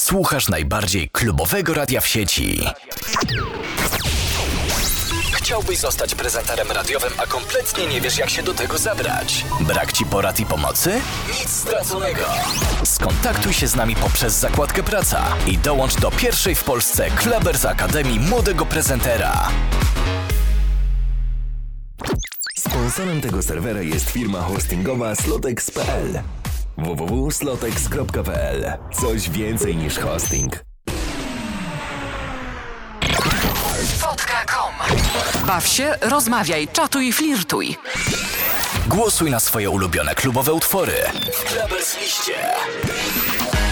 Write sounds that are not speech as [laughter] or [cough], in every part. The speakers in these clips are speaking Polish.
Słuchasz najbardziej klubowego radia w sieci. Chciałbyś zostać prezenterem radiowym, a kompletnie nie wiesz, jak się do tego zabrać? Brak ci porad i pomocy? Nic straconego. Skontaktuj się z nami poprzez zakładkę Praca i dołącz do pierwszej w Polsce Klebers Akademii Młodego Prezentera. Sponsorem tego serwera jest firma hostingowa slotex.pl www.slotex.pl Coś więcej niż hosting. Fotka.com Baw się, rozmawiaj, czatuj, flirtuj. Głosuj na swoje ulubione klubowe utwory. Klebers liście.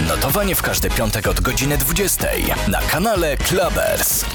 Notowanie w każdy piątek od godziny 20 na kanale Klebers.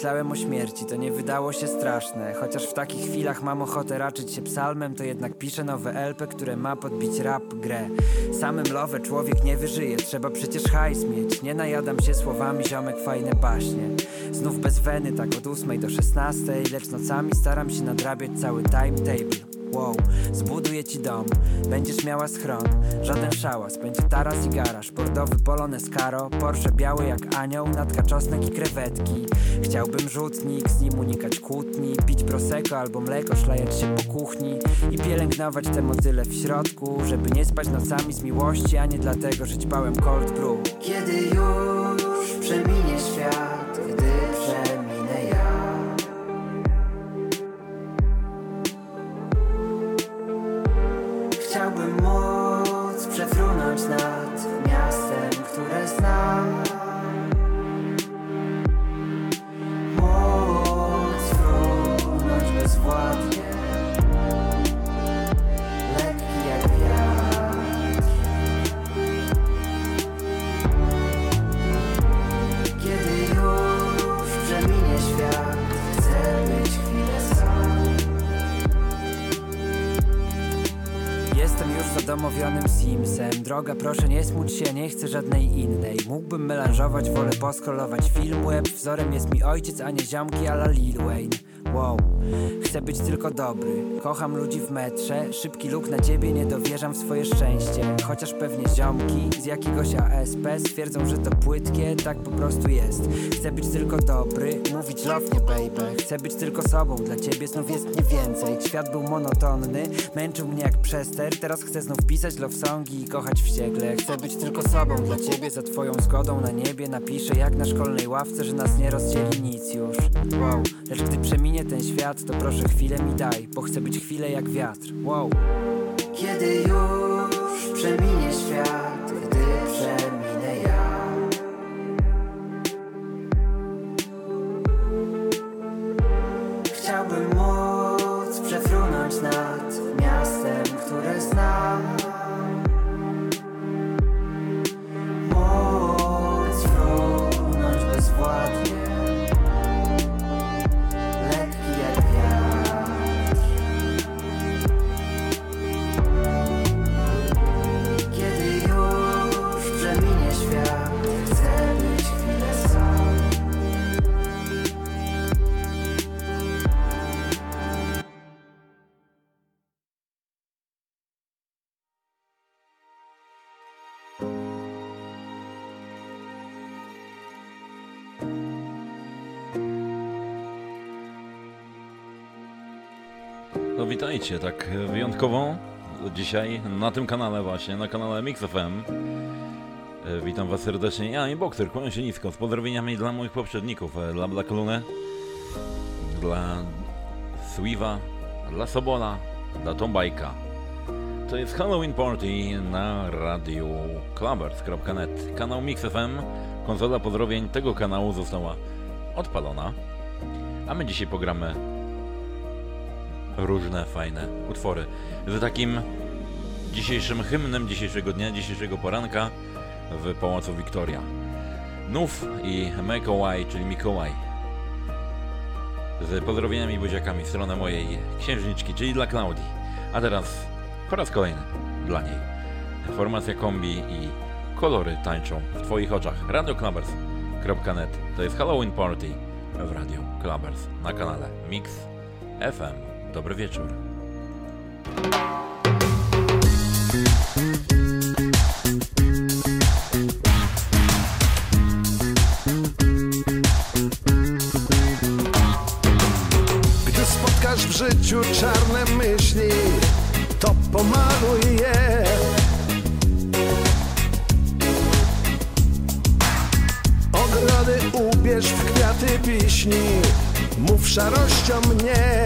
Myślałem o śmierci, to nie wydało się straszne. Chociaż w takich chwilach mam ochotę raczyć się psalmem, to jednak piszę nowe LP, które ma podbić rap grę. Samym love człowiek nie wyżyje, trzeba przecież hajs mieć. Nie najadam się słowami, ziomek fajne baśnie. Znów bez weny, tak od 8 do 16, lecz nocami staram się nadrabiać cały timetable. Wow, zbuduję ci dom, będziesz miała schron. Żaden szałas, będzie taras i garaż. Bordowy Polones Caro, Porsche biały jak anioł Natka czosnek i krewetki. Chciałbym rzutnik, z nim unikać kłótni. Pić prosecco albo mleko, szlajać się po kuchni. I pielęgnować te motyle w środku Żeby nie spać nocami z miłości A nie dlatego, że ćpałem cold brew. Kiedy już przeminie świat Melanżować, wolę poskrolować film web Wzorem jest mi ojciec, a nie ziomki a la Lil Wayne Wow, chcę być tylko dobry. Kocham ludzi w metrze. Szybki luk na ciebie, nie dowierzam w swoje szczęście. Chociaż pewnie ziomki z jakiegoś ASP Stwierdzą, że to płytkie, tak po prostu jest. Chcę być tylko dobry, mówić love nie baby. Chcę być tylko sobą, dla ciebie znów jest mnie więcej. Świat był monotonny, męczył mnie jak przester. Teraz chcę znów pisać love songi i kochać wściekle. Chcę być tylko sobą, dla ciebie za twoją zgodą na niebie Napiszę jak na szkolnej ławce, że nas nie rozdzieli nic już. Wow, lecz gdy przeminie ten świat, to proszę chwilę mi daj Bo chcę być chwilę jak wiatr, wow. Kiedy już przeminie świat, witajcie, tak wyjątkowo dzisiaj na tym kanale właśnie, na kanale MixFM. E, Witam was serdecznie, ja i Boxer, kłaniam się nisko, z pozdrowieniami dla moich poprzedników, e, dla Black dla Swiva, dla Sobola, dla Tombajka. To jest Halloween Party na radiu clubbers.net. Kanał Mix FM, konsola pozdrowień tego kanału została odpalona. A my dzisiaj pogramy różne fajne utwory. Z takim dzisiejszym hymnem dzisiejszego dnia, dzisiejszego poranka w Pałacu Wiktoria. Nów i Mikołaj, czyli Mikołaj. Z pozdrowieniami i buziakami w stronę mojej księżniczki, czyli dla Klaudii. A teraz po raz kolejny dla niej. Formacja kombi i kolory tańczą w Twoich oczach. RadioClubbers.net To jest Halloween Party w Radio Clubbers na kanale Mix FM. Dobry wieczór. Gdy spotkasz w życiu czarne myśli, to pomaluj je. Ogrody ubierz w kwiaty piśni, mów szarością mnie.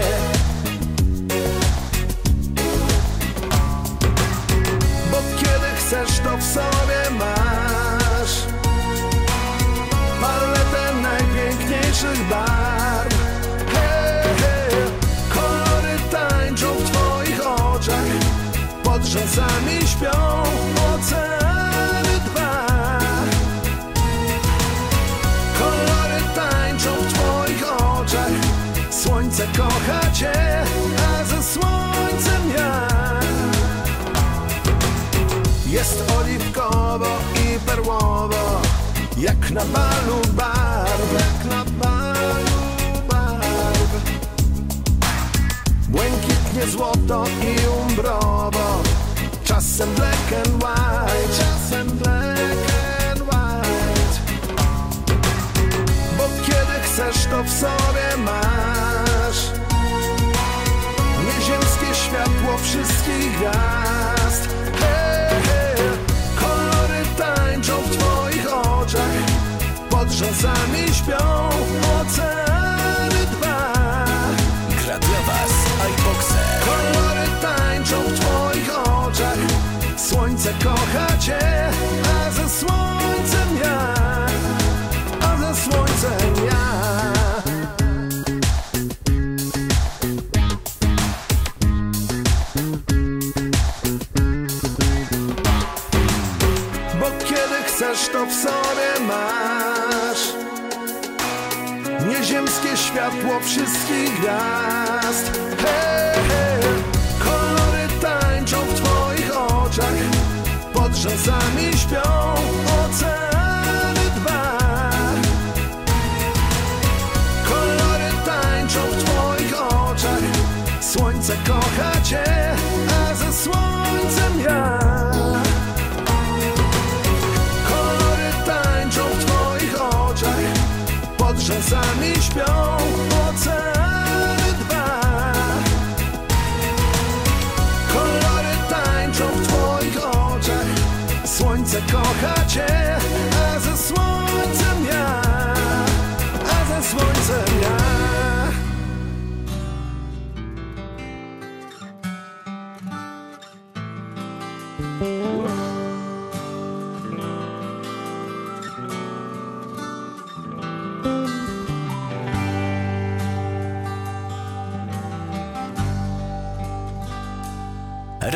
Na balu barw na balu barw Błękitnie złoto i umbrowo. Czasem black and white. Czasem black and white. Bo kiedy chcesz to w sobie masz. Nieziemskie światło wszystkich gwiazd Pod rzęsami śpią. Oceany dwa Gra dla Was iBoxer. Kolory tańczą w twoich oczach. Słońce kocha cię, światło wszystkich gwiazd. Hej, hej, kolory tańczą w twoich oczach. Pod rzęsami śpią oceany dwa. Kolory tańczą w twoich oczach. Słońce kocha cię, Pod rzęsami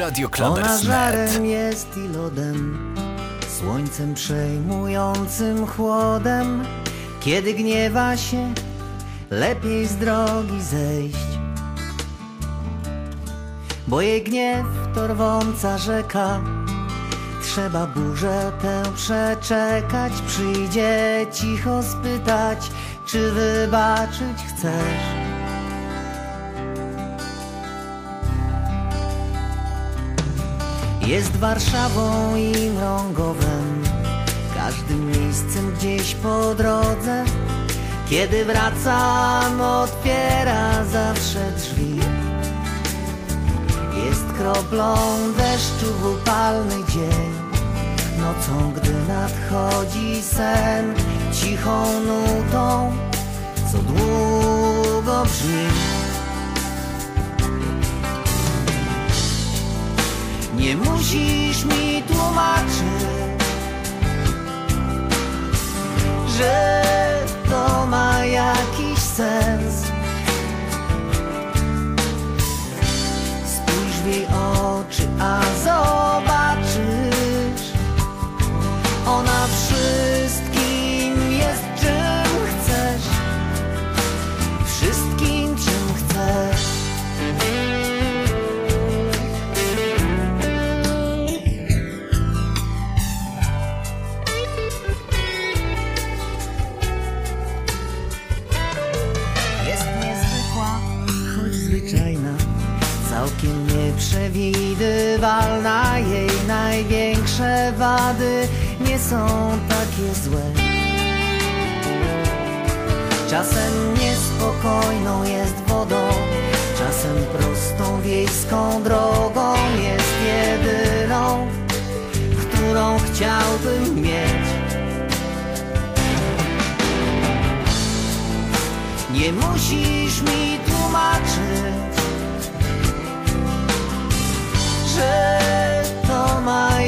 Radio Ona żarem jest i lodem, słońcem przejmującym chłodem. Kiedy gniewa się, lepiej z drogi zejść. Bo jej gniew to rwąca rzeka, trzeba burzę tę przeczekać. Przyjdzie cicho spytać, czy wybaczyć chcesz. Jest Warszawą i Mrągowem Każdym miejscem gdzieś po drodze. Kiedy wracam otwiera zawsze drzwi. Jest kroplą deszczu w upalny dzień. Nocą, gdy nadchodzi sen Cichą nutą, co długo brzmi Nie musisz mi tłumaczyć, że to ma jakiś sens. Spójrz w jej oczy, a zobaczysz, ona wszystkim nieprzewidywalna Jej największe wady nie są takie złe. Czasem niespokojną jest wodą Czasem prostą wiejską drogą Jest jedyną, którą chciałbym mieć. Nie musisz mi tłumaczyć, że to ma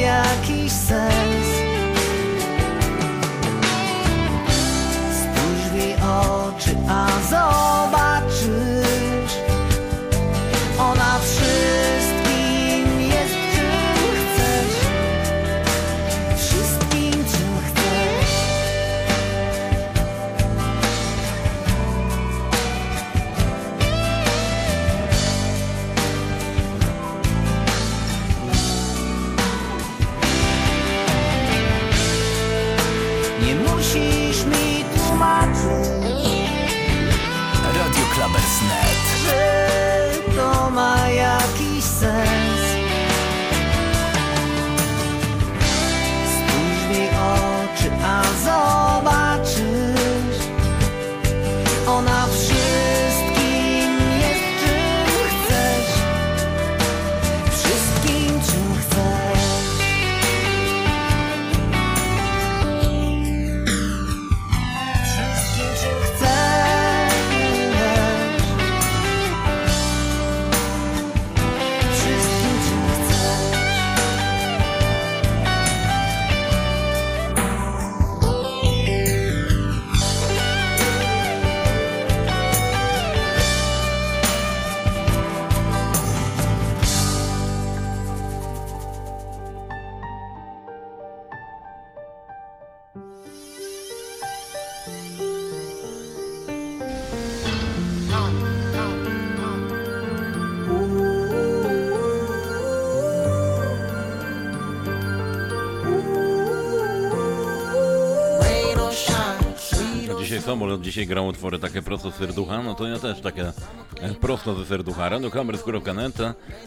samolot dzisiaj grał utwory takie prosto z serducha, no to ja też takie e, prosto ze serducha. Radio Kamerz.net,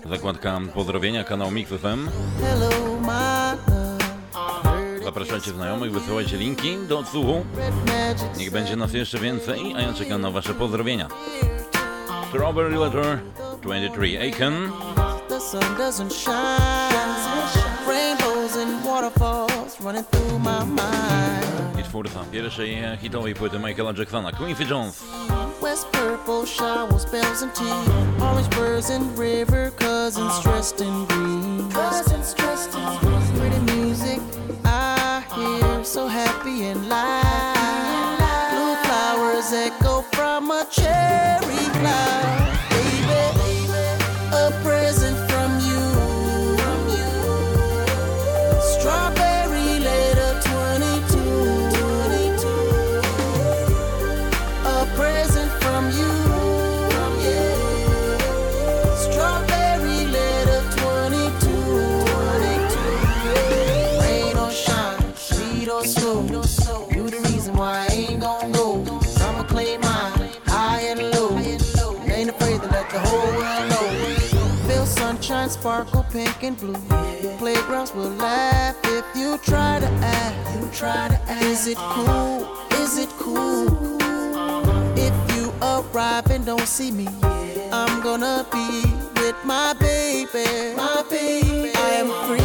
zakładka pozdrowienia, kanał Mix FM. Zapraszajcie znajomych, wysyłajcie linki do odsłuchu. Niech będzie nas jeszcze więcej, a ja czekam na wasze pozdrowienia. Strawberry Letter 23 Aiken. the sun doesn't shine. Rainbows and waterfalls running through my mind. Hitowej płyty Michaela Jacksona, Quincy Jones. West purple showers, bells and tea. Orange birds and river cousins dressed in green. Cousins dressed in green. Pretty music I hear, so happy and light. Blue flowers echo from a cherry cloud. Sparkle pink and blue. Playgrounds will laugh if you try to act. You try to act. Is it cool? Is it cool? If you arrive and don't see me, I'm gonna be with my baby. My baby. I am free.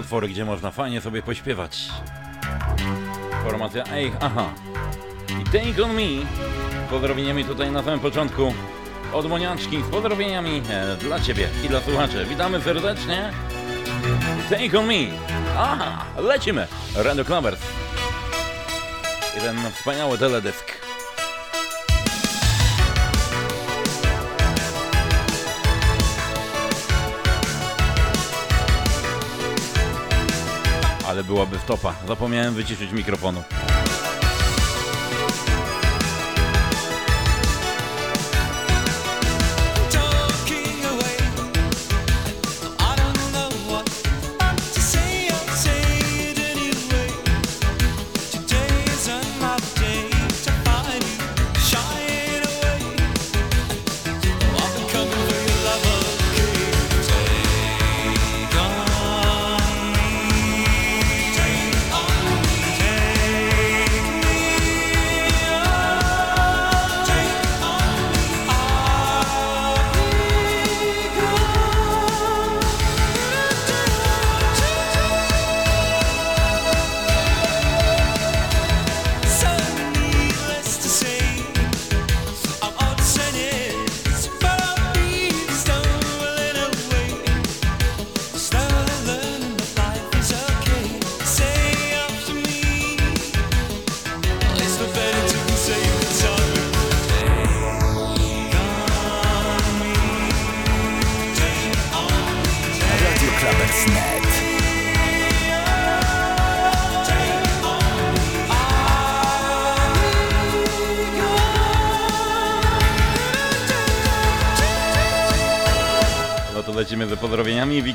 Utwory, gdzie można fajnie sobie pośpiewać. Formacja Ej, aha. I Take On Me. Pozdrowieniami tutaj na samym początku od Moniaczki z pozdrowieniami e, dla Ciebie i dla słuchaczy. Witamy serdecznie. Take On Me. Aha, lecimy. Radio Clubbers. I ten wspaniały teledysk. Byłaby w topa. Zapomniałem wyciszyć mikrofonu.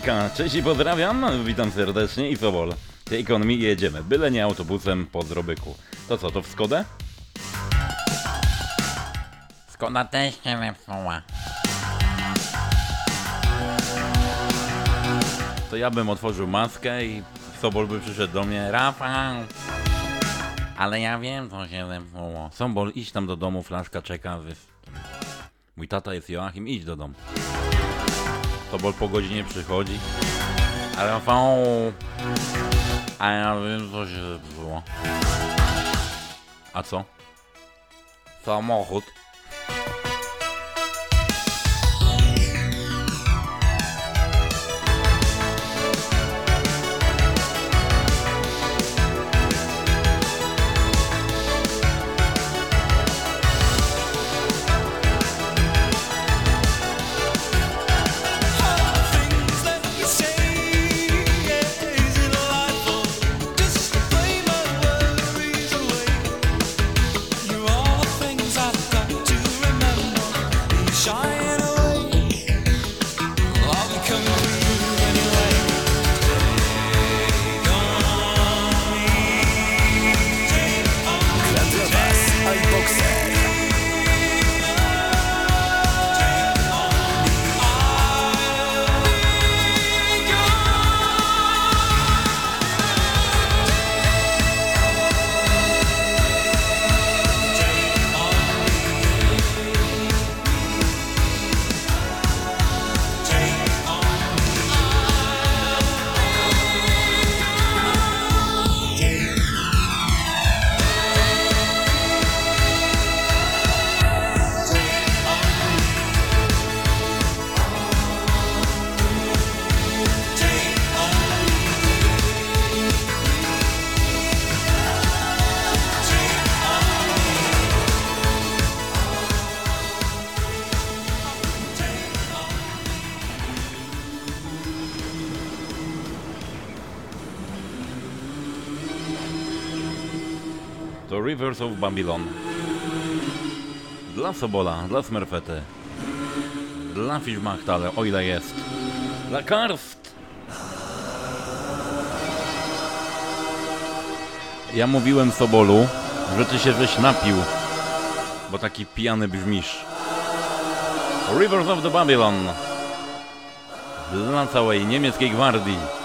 Wika, cześć i pozdrawiam. Witam serdecznie i Sobol. Take on me jedziemy. Byle nie autobusem po Zdrobyku. To co, to w Skodę? Skoda też się wepsuła. To ja bym otworzył maskę i Sobol by przyszedł do mnie. Rafał! Ale ja wiem, co się zepsuło. Sobol, idź tam do domu, flaszka czeka. Mój tata jest Joachim, idź do domu. Sobol po godzinie przychodzi. A Rafał... A ja wiem, co się zepsuło. A co? Samochód. Babylon. Dla Sobola, dla Smerfety, dla Fischmachtale, o ile jest, dla Karst. Ja mówiłem Sobolu, że ty się żeś napił, bo taki pijany brzmisz. Rivers of the Babylon dla całej niemieckiej gwardii.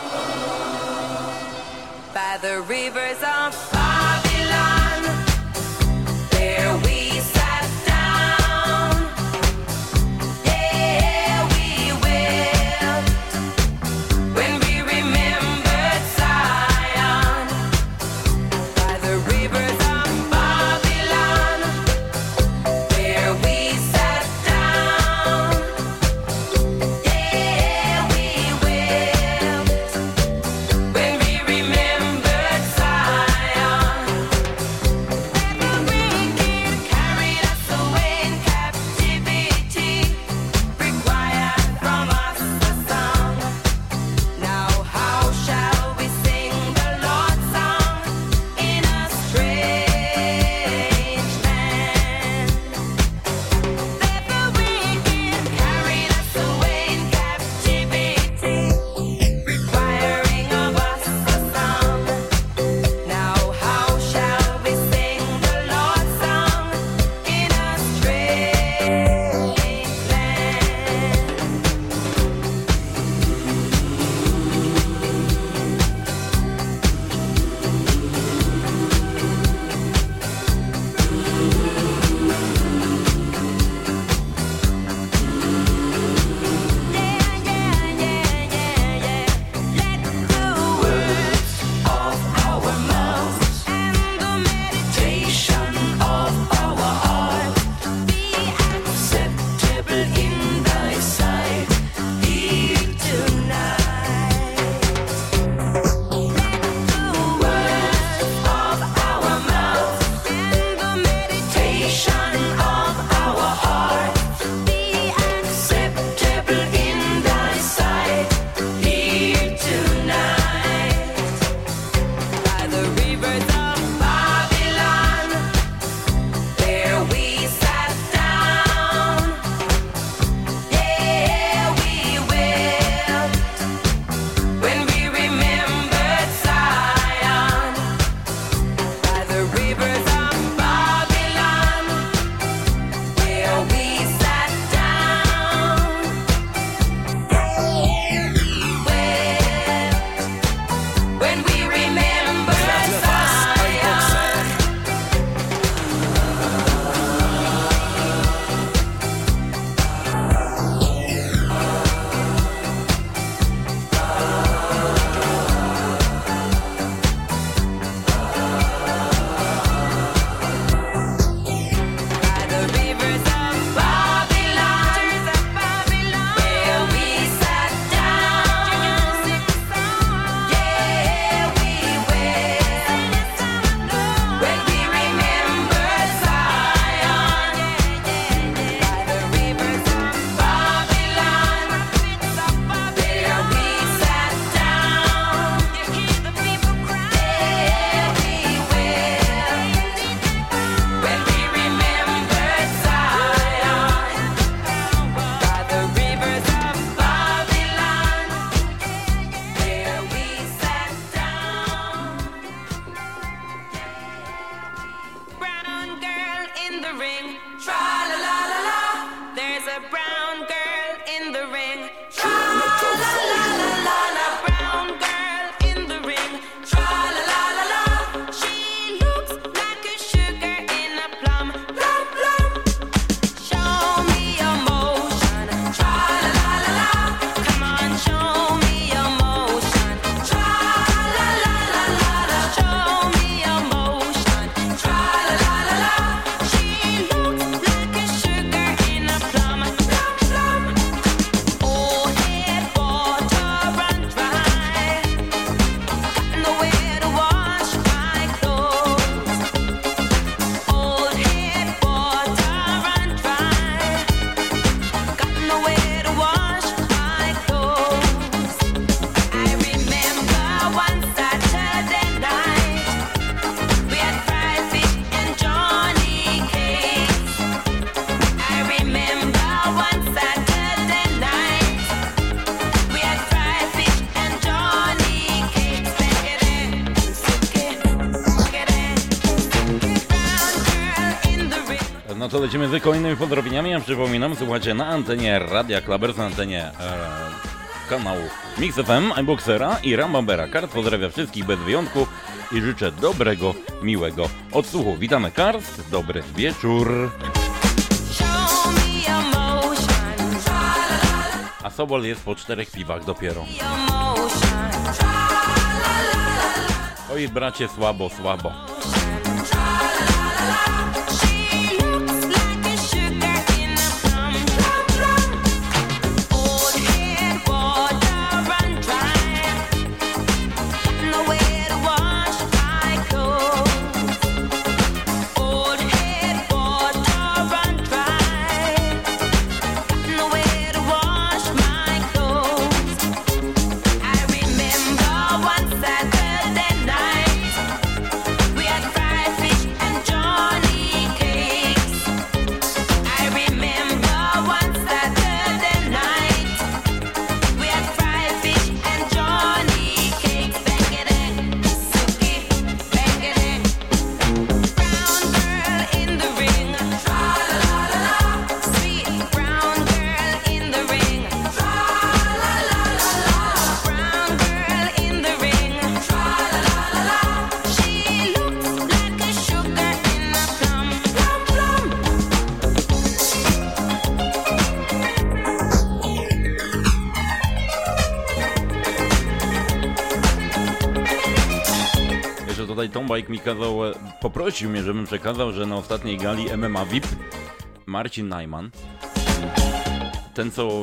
Lecimy z kolejnymi pozdrowieniami. Ja przypominam, słuchajcie na antenie Radia Klabers, na antenie e, kanału Mix FM, iBoxera i Rambambera. Kart pozdrawia wszystkich bez wyjątku i życzę dobrego, miłego odsłuchu. Witamy Karst, dobry wieczór. A Sobol jest po czterech piwach dopiero. Oj bracie, słabo, słabo. Poprosił mnie, żebym przekazał, że na ostatniej gali MMA VIP Marcin Najman, ten co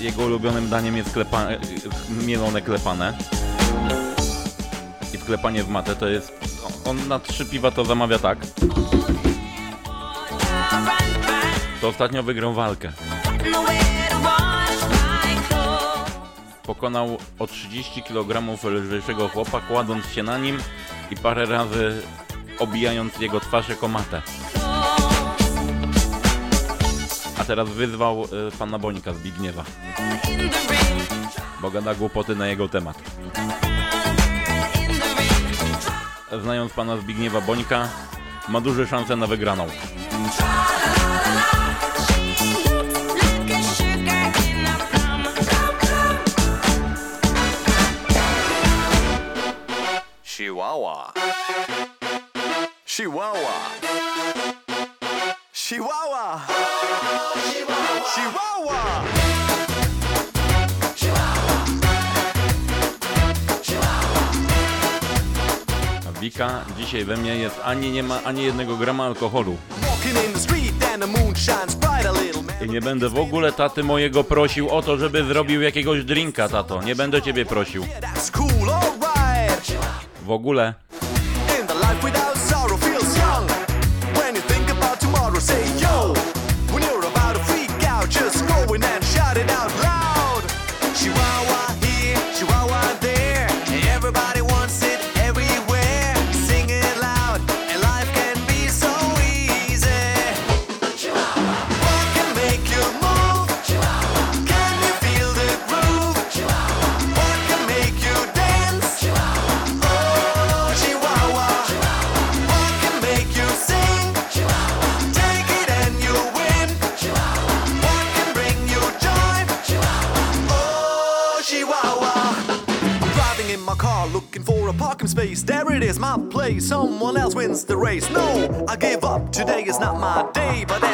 jego ulubionym daniem jest klepa, mielone klepane i wklepanie w matę, to jest, on na trzy piwa to zamawia tak. To ostatnio wygrał walkę. Pokonał o 30 kg lżejszego chłopa, kładąc się na nim i parę razy obijając jego twarz jako matę. A teraz wyzwał y, pana Bońka Zbigniewa, bo gada głupoty na jego temat. Znając pana Zbigniewa Bońka, ma duże szanse na wygraną. Dzisiaj we mnie jest ani nie ma ani jednego grama alkoholu. I nie będę w ogóle taty mojego prosił o to, żeby zrobił jakiegoś drinka, tato. Nie będę ciebie prosił. W ogóle. Race. No, I give up. Today is not my day. But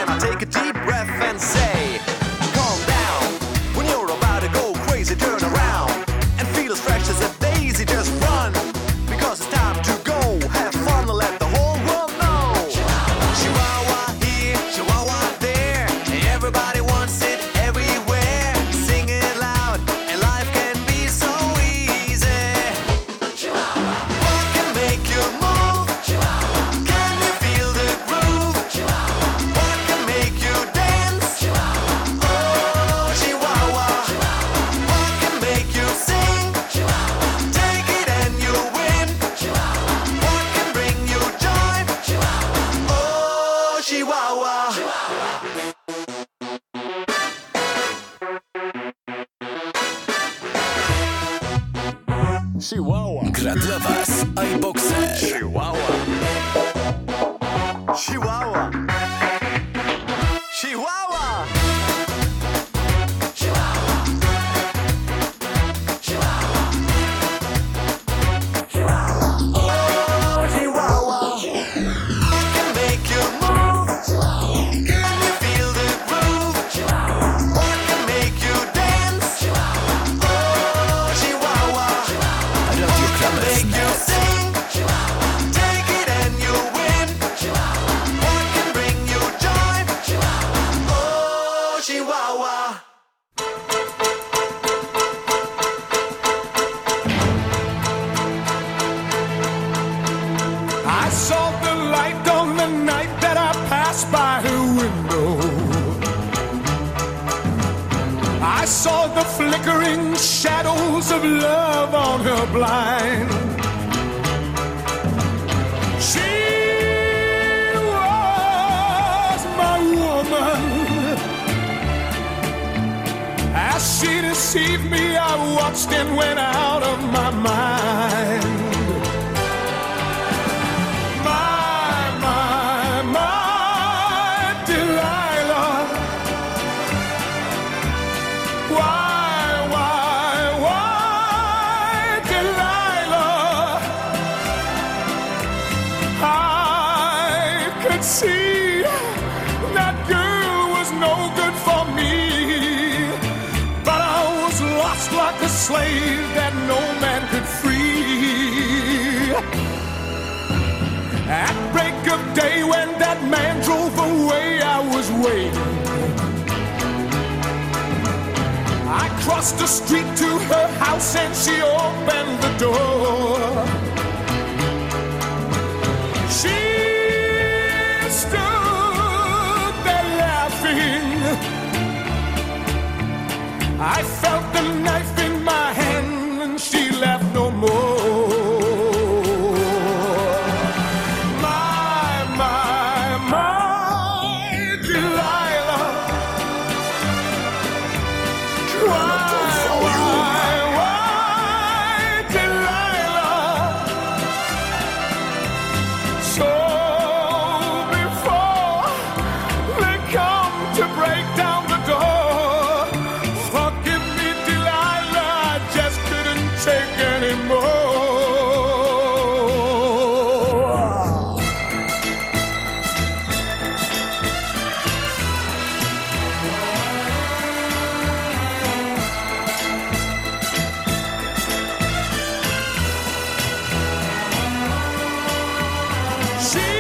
She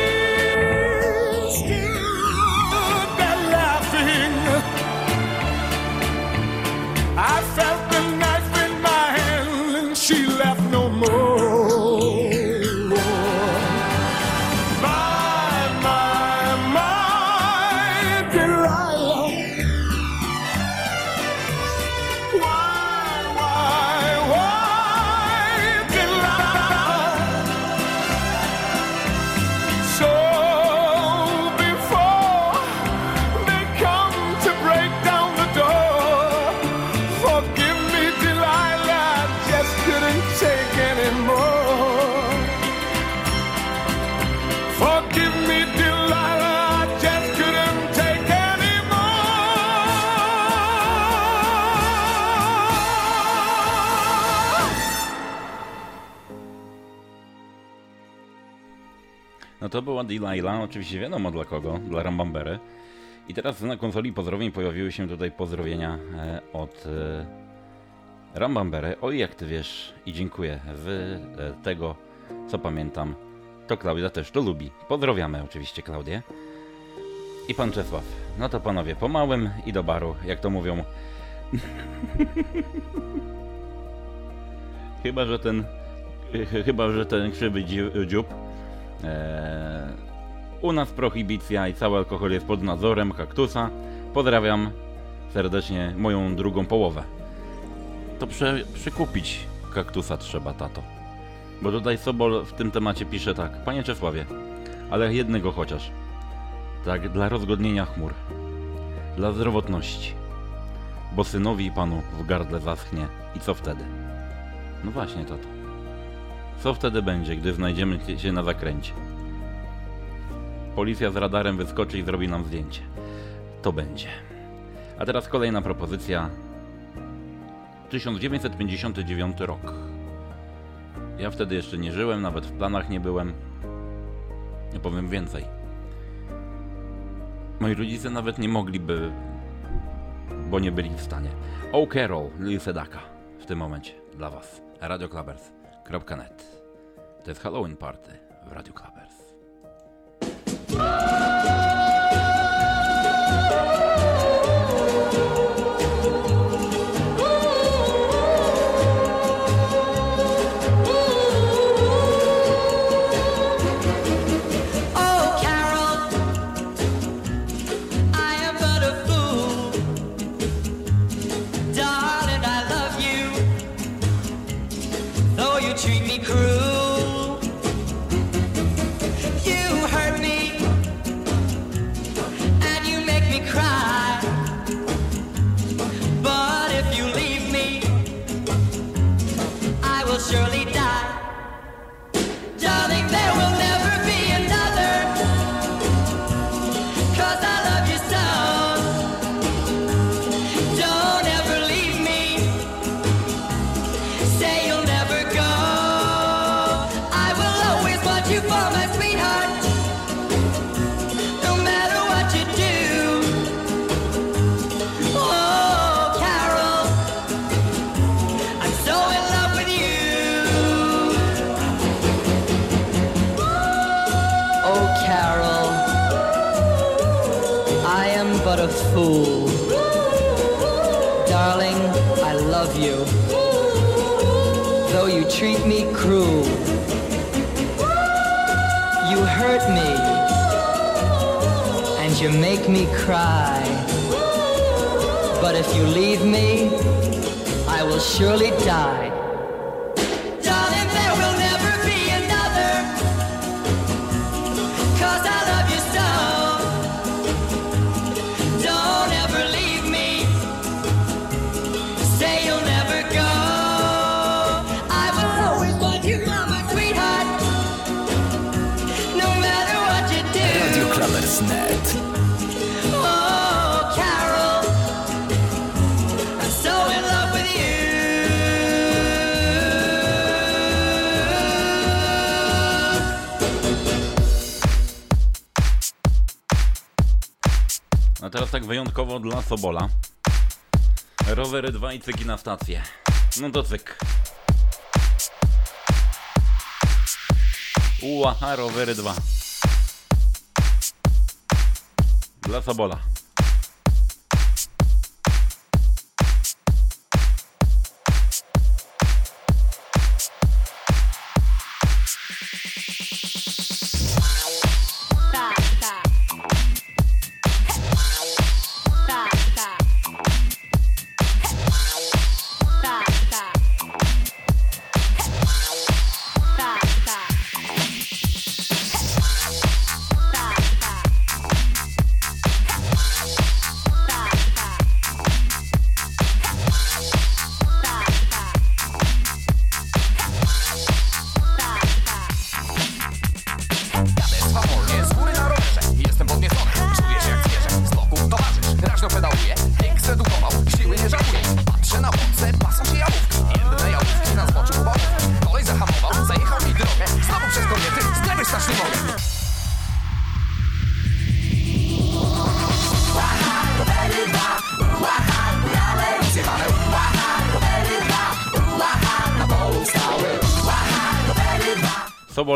Delilah, oczywiście wiadomo dla kogo, dla Rambambery. I teraz na konsoli pozdrowień pojawiły się tutaj pozdrowienia e, od e, Rambambery. Oj, jak ty wiesz i dziękuję. Z e, tego, co pamiętam, to Klaudia też to lubi. Pozdrawiamy oczywiście Klaudię. I pan Czesław. No to panowie, po małym i do baru, jak to mówią. [laughs] chyba, że ten... ch- Chyba, że ten krzywy dzi- dziób u nas prohibicja i cały alkohol jest pod nadzorem kaktusa. Pozdrawiam serdecznie moją drugą połowę. To prze, przykupić kaktusa trzeba, tato. Bo tutaj Sobol w tym temacie pisze tak. Panie Czesławie, ale jednego chociaż. Tak, dla rozgodnienia chmur. Dla zdrowotności. Bo synowi i panu w gardle zaschnie. I co wtedy? No właśnie, tato. Co wtedy będzie, gdy znajdziemy się na zakręcie? Policja z radarem wyskoczy i zrobi nam zdjęcie. To będzie. A teraz kolejna propozycja. 1959 rok. Ja wtedy jeszcze nie żyłem, nawet w planach nie byłem. Nie powiem więcej. Moi rodzice nawet nie mogliby, bo nie byli w stanie. O Carol, Lil Sedaka w tym momencie dla Was. RadioClubbers.net To jest Halloween Party w Radio Clubbers. fool. Darling, I love you, though you treat me cruel. You hurt me, and you make me cry. But if you leave me, I will surely die. wyjątkowo dla Sobola. Rowery 2 i cyki na stację. No to cyk. Uaha, rowery 2. Dla Sobola.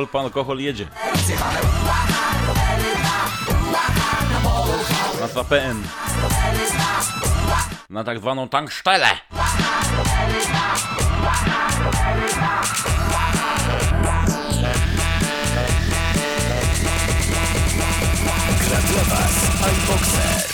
alkohol, pan alkohol jedzie. Nazwa PN. Na tak zwaną tankstelle. Dla Was.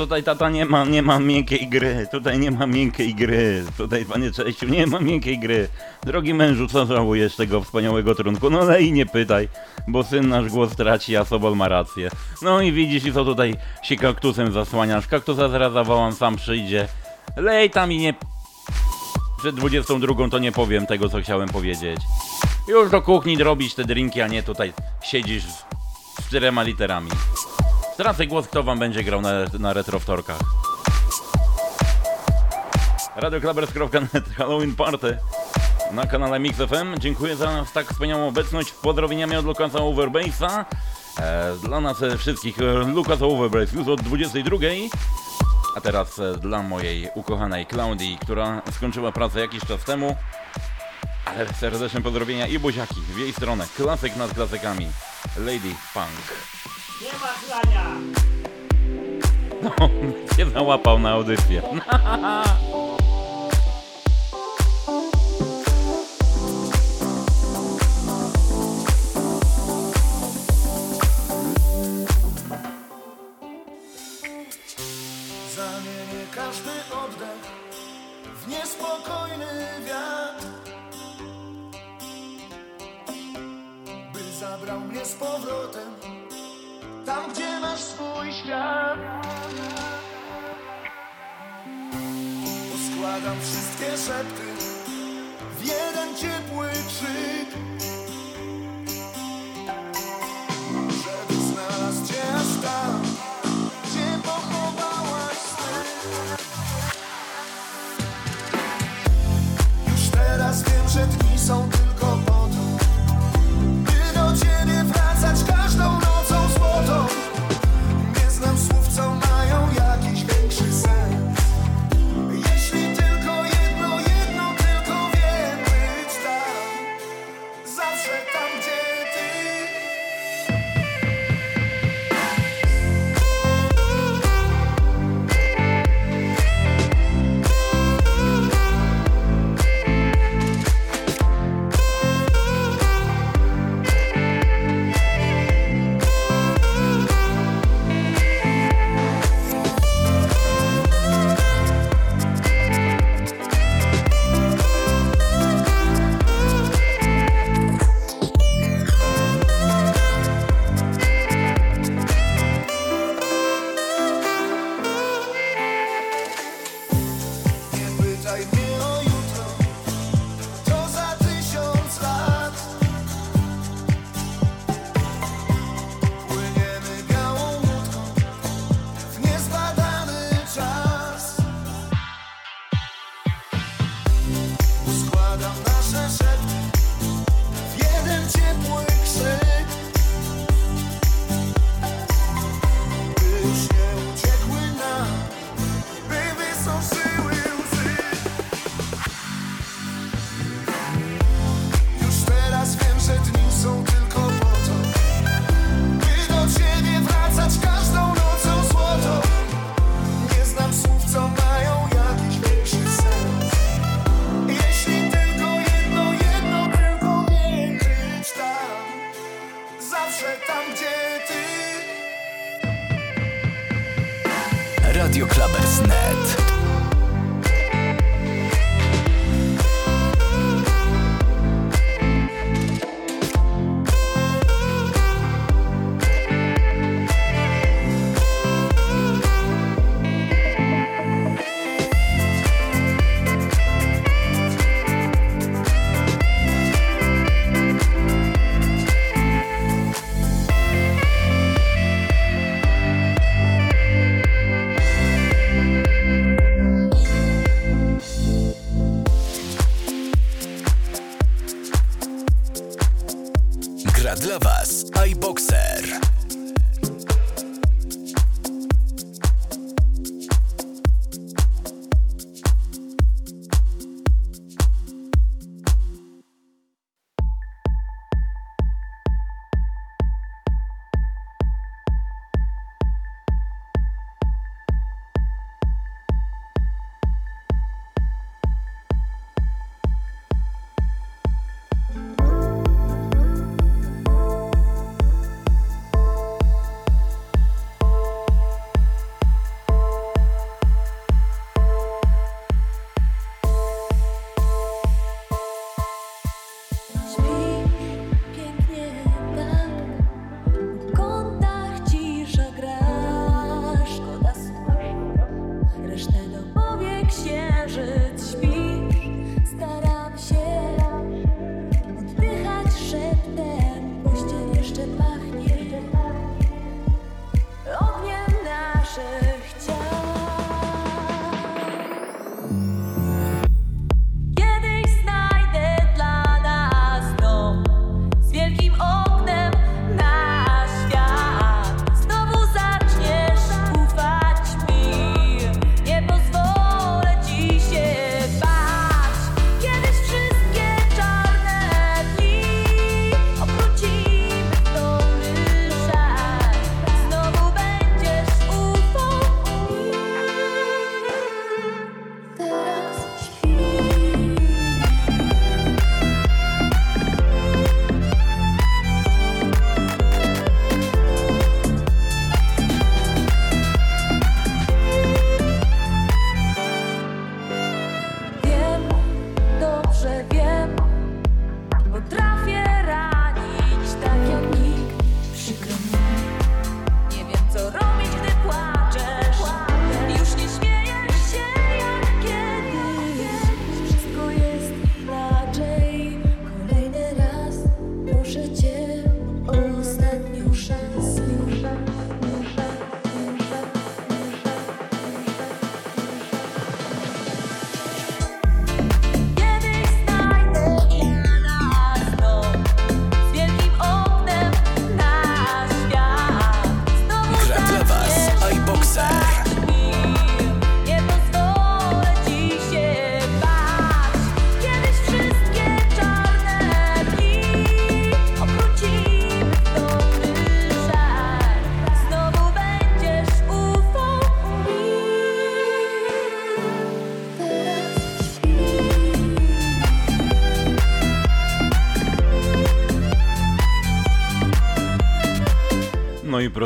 Tutaj tata nie ma, nie ma miękkiej gry, tutaj nie ma miękkiej gry, tutaj panie Cześciu, nie ma miękkiej gry. Drogi mężu, co żałujesz tego wspaniałego trunku? No lej nie pytaj, bo syn nasz głos traci, a Sobol ma rację. No i widzisz i co tutaj się kaktusem zasłaniasz, kaktusa zaraz zawołam, sam przyjdzie. Lej tam i nie... Przed 22 to nie powiem tego, co chciałem powiedzieć. Już do kuchni robić te drinki, a nie tutaj siedzisz z czterema literami. Stracę głos, kto wam będzie grał na, na retrowtorkach. RadioKlabers.net Halloween Party na kanale Mix FM. Dziękuję za tak wspaniałą obecność. Pozdrowieniami od Lukasa Overbase'a. E, dla nas e, wszystkich e, Lukas Overbase już od 22. A teraz e, dla mojej ukochanej Klaudii, która skończyła pracę jakiś czas temu. Ale serdeczne pozdrowienia i buziaki w jej stronę. Klasyk nad klasykami. Lady Punk. Nie ma chlania! No, [laughs] się załapał na audycję. Zamienię każdy oddech w niespokojny wiatr By zabrał mnie z powrotem Tam, gdzie masz swój świat. Poskładam wszystkie szepty W jeden ciepły krzyk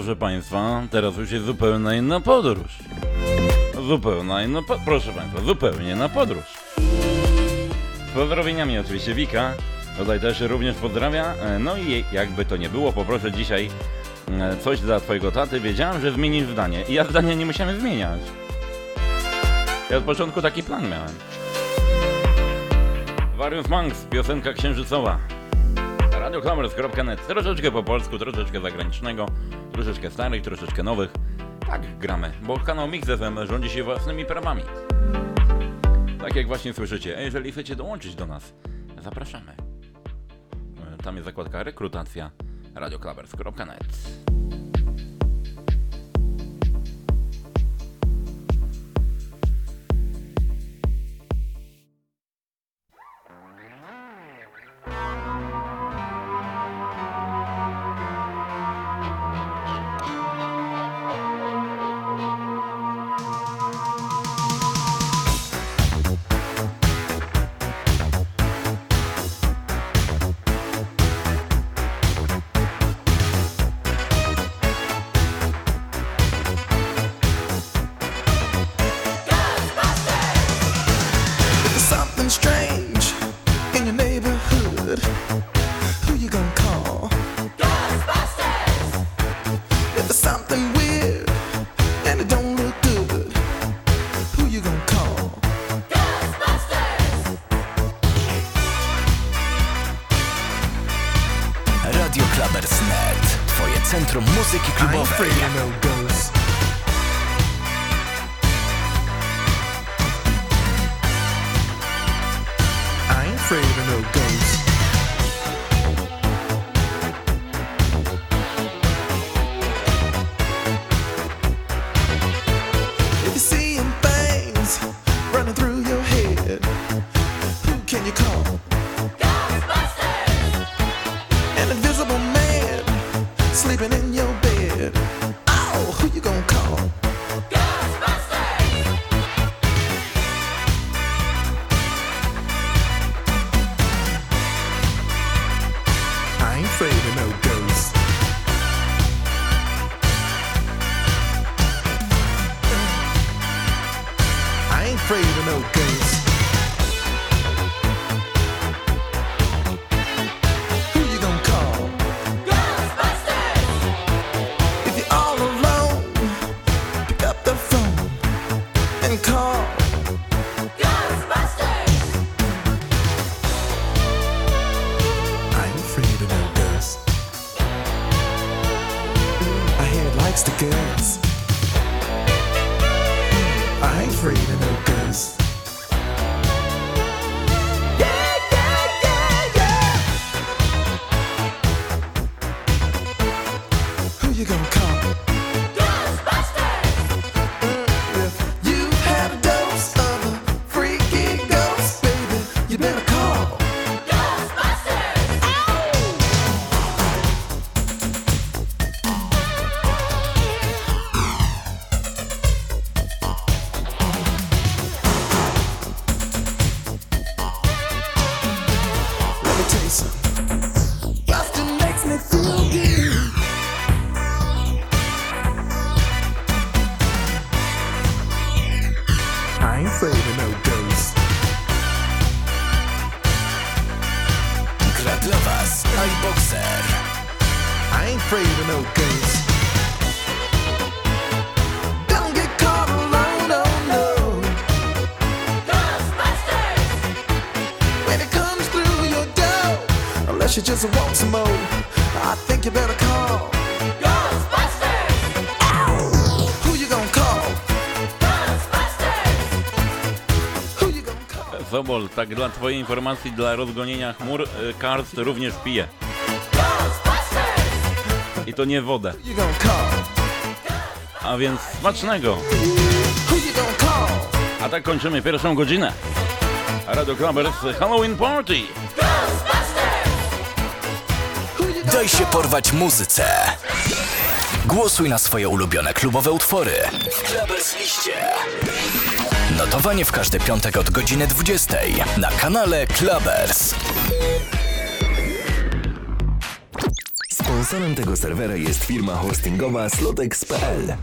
proszę Państwa, teraz już jest zupełnie inna podróż. Zupełnie inna, po- proszę Państwa, zupełnie na podróż. Z pozdrowieniami oczywiście Wika, tutaj też również pozdrawia. E, No i jakby to nie było, poproszę dzisiaj e, coś dla Twojego taty. Wiedziałem, że zmienisz zdanie i ja zdania nie musiałem zmieniać. Ja od początku taki plan miałem. Various Monks, piosenka księżycowa. Radioklamers.net Troszeczkę po polsku, troszeczkę zagranicznego, troszeczkę starych, troszeczkę nowych. Tak gramy, bo kanał Mix FM rządzi się własnymi prawami. Tak jak właśnie słyszycie, a jeżeli chcecie dołączyć do nas, zapraszamy. E, Tam jest zakładka rekrutacja radioklamers.net Sobol, tak dla Twojej informacji, dla rozgonienia chmur, y, Karst również pije. I to nie wodę. A więc smacznego! A tak kończymy pierwszą godzinę. Radio Clubbers Halloween Party! Daj się porwać muzyce. Głosuj na swoje ulubione klubowe utwory. W Clubbers liście. Notowanie w każdy piątek od godziny 20 na kanale Clubbers. Sponsorem tego serwera jest firma hostingowa slotex.pl.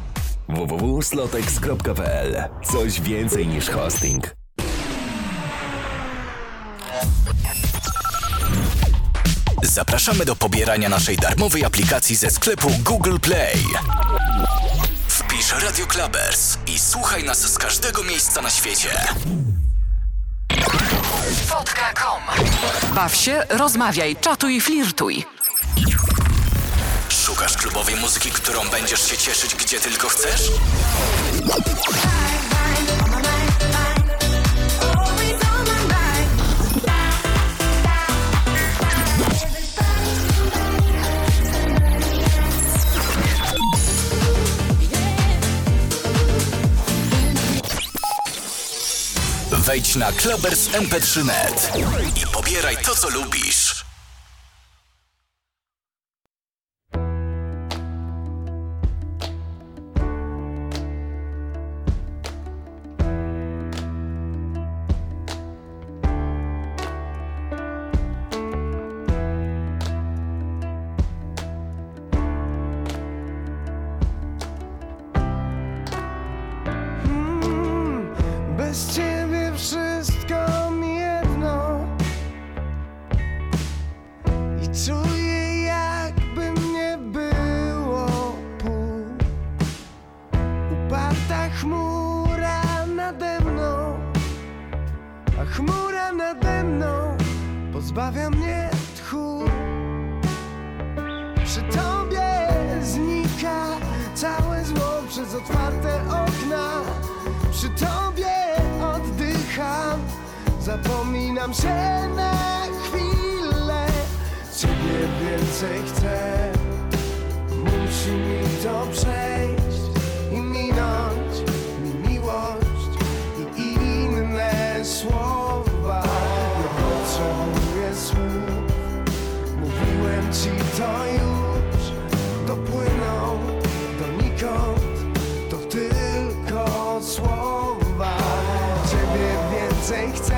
www.slotex.pl Coś więcej niż hosting. Zapraszamy do pobierania naszej darmowej aplikacji ze sklepu Google Play. Wpisz Radio Clubbers i słuchaj nas z każdego miejsca na świecie. Wodka.com Baw się, rozmawiaj, czatuj, flirtuj. Szukasz klubowej muzyki, którą będziesz się cieszyć gdzie tylko chcesz? Wejdź na Clubbers MP3.net i pobieraj to, co lubisz. A chmura nade mną pozbawia mnie tchu. Przy tobie znika całe zło przez otwarte okna. Przy tobie oddycham Zapominam się na chwilę. Ciebie więcej chcę Musi mi to przejść I minąć Już Dopłyną donikąd To tylko słowa. Ciebie więcej chcę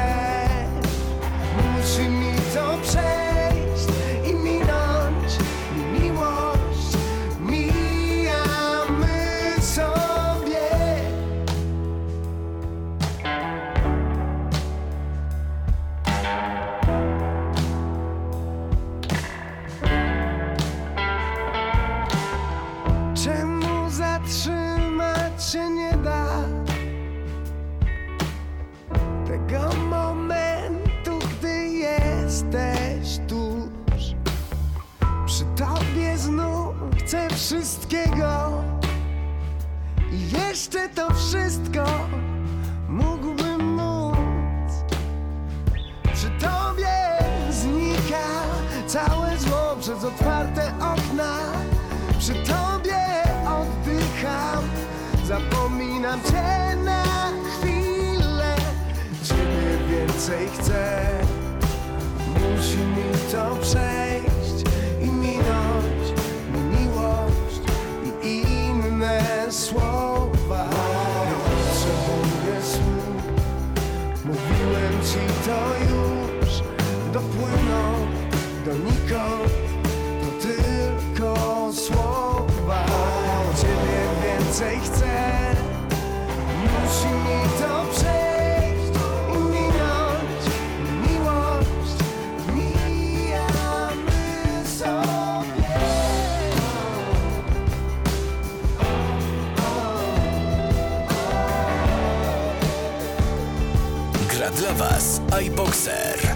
więcej chcę. Musi mi to przejść Gra dla Was iBoxer.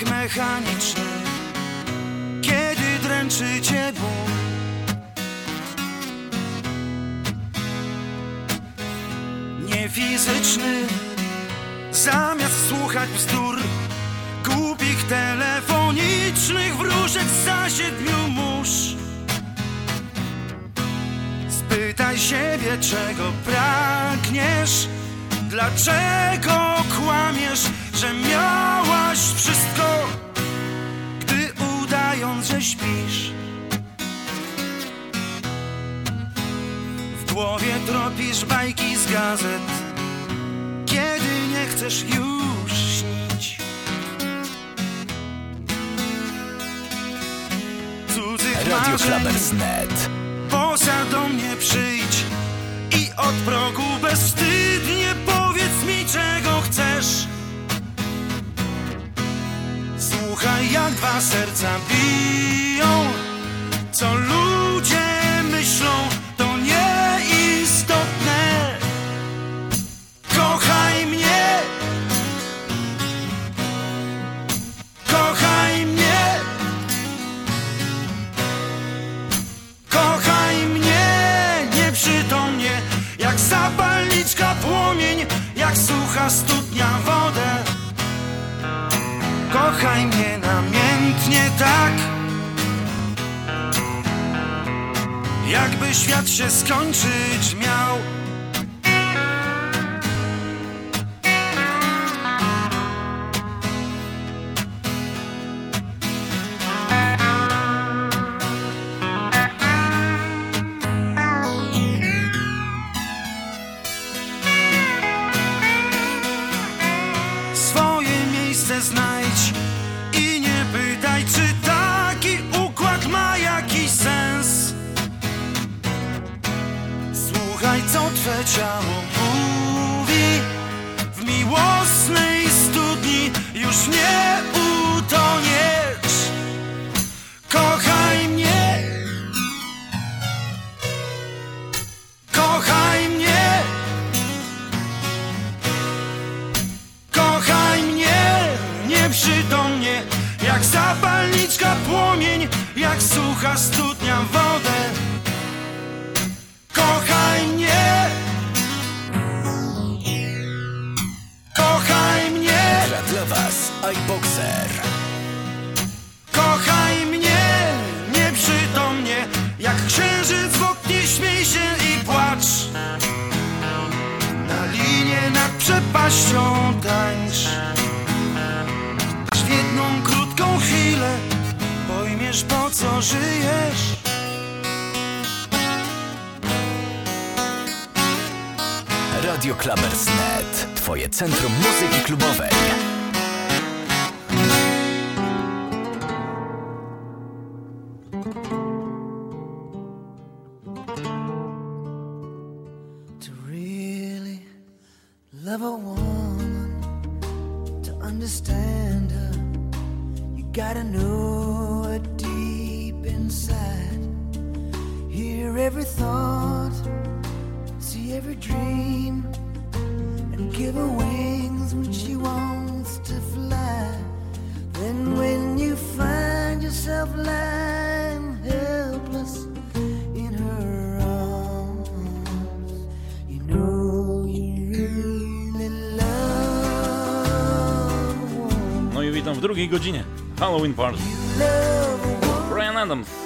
jak mechaniczny Kiedy dręczy cię ból Niefizyczny Zamiast słuchać bzdur Głupich telefonicznych wróżek za siedmiu mórz. Spytaj siebie czego pragniesz Dlaczego kłamiesz że miałaś wszystko Gdy udając, że śpisz. W głowie tropisz bajki z gazet Kiedy nie chcesz już śnić. Cudzych Radio marzeń Klabers.net Poza do mnie przyjdź I od progu bezwstydnie Serca biją. Co ludzie myślą to nieistotne. Kochaj mnie. Kochaj mnie. Kochaj mnie. Nieprzytomnie Jak zapalniczka płomień Jak sucha studnia wodę. Kochaj mnie świat się skończyć miał drugiej godzinie. Halloween Party. Brian Adams.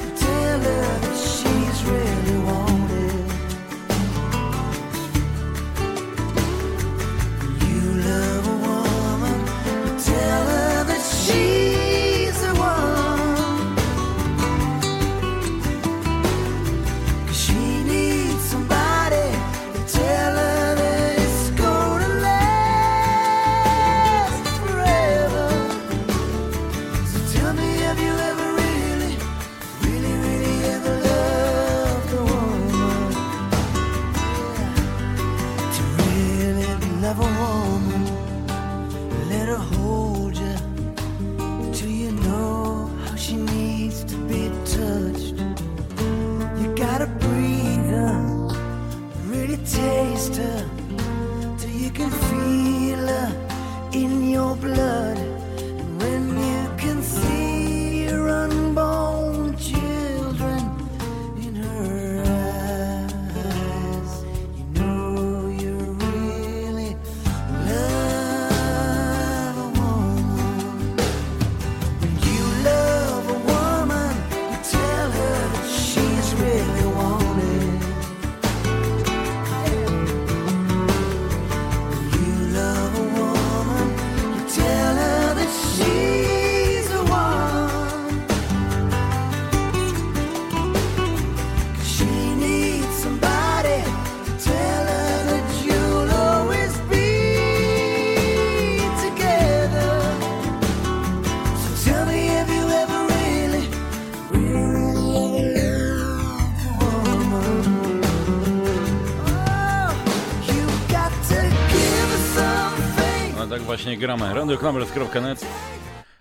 Gramy. radioclubbers.net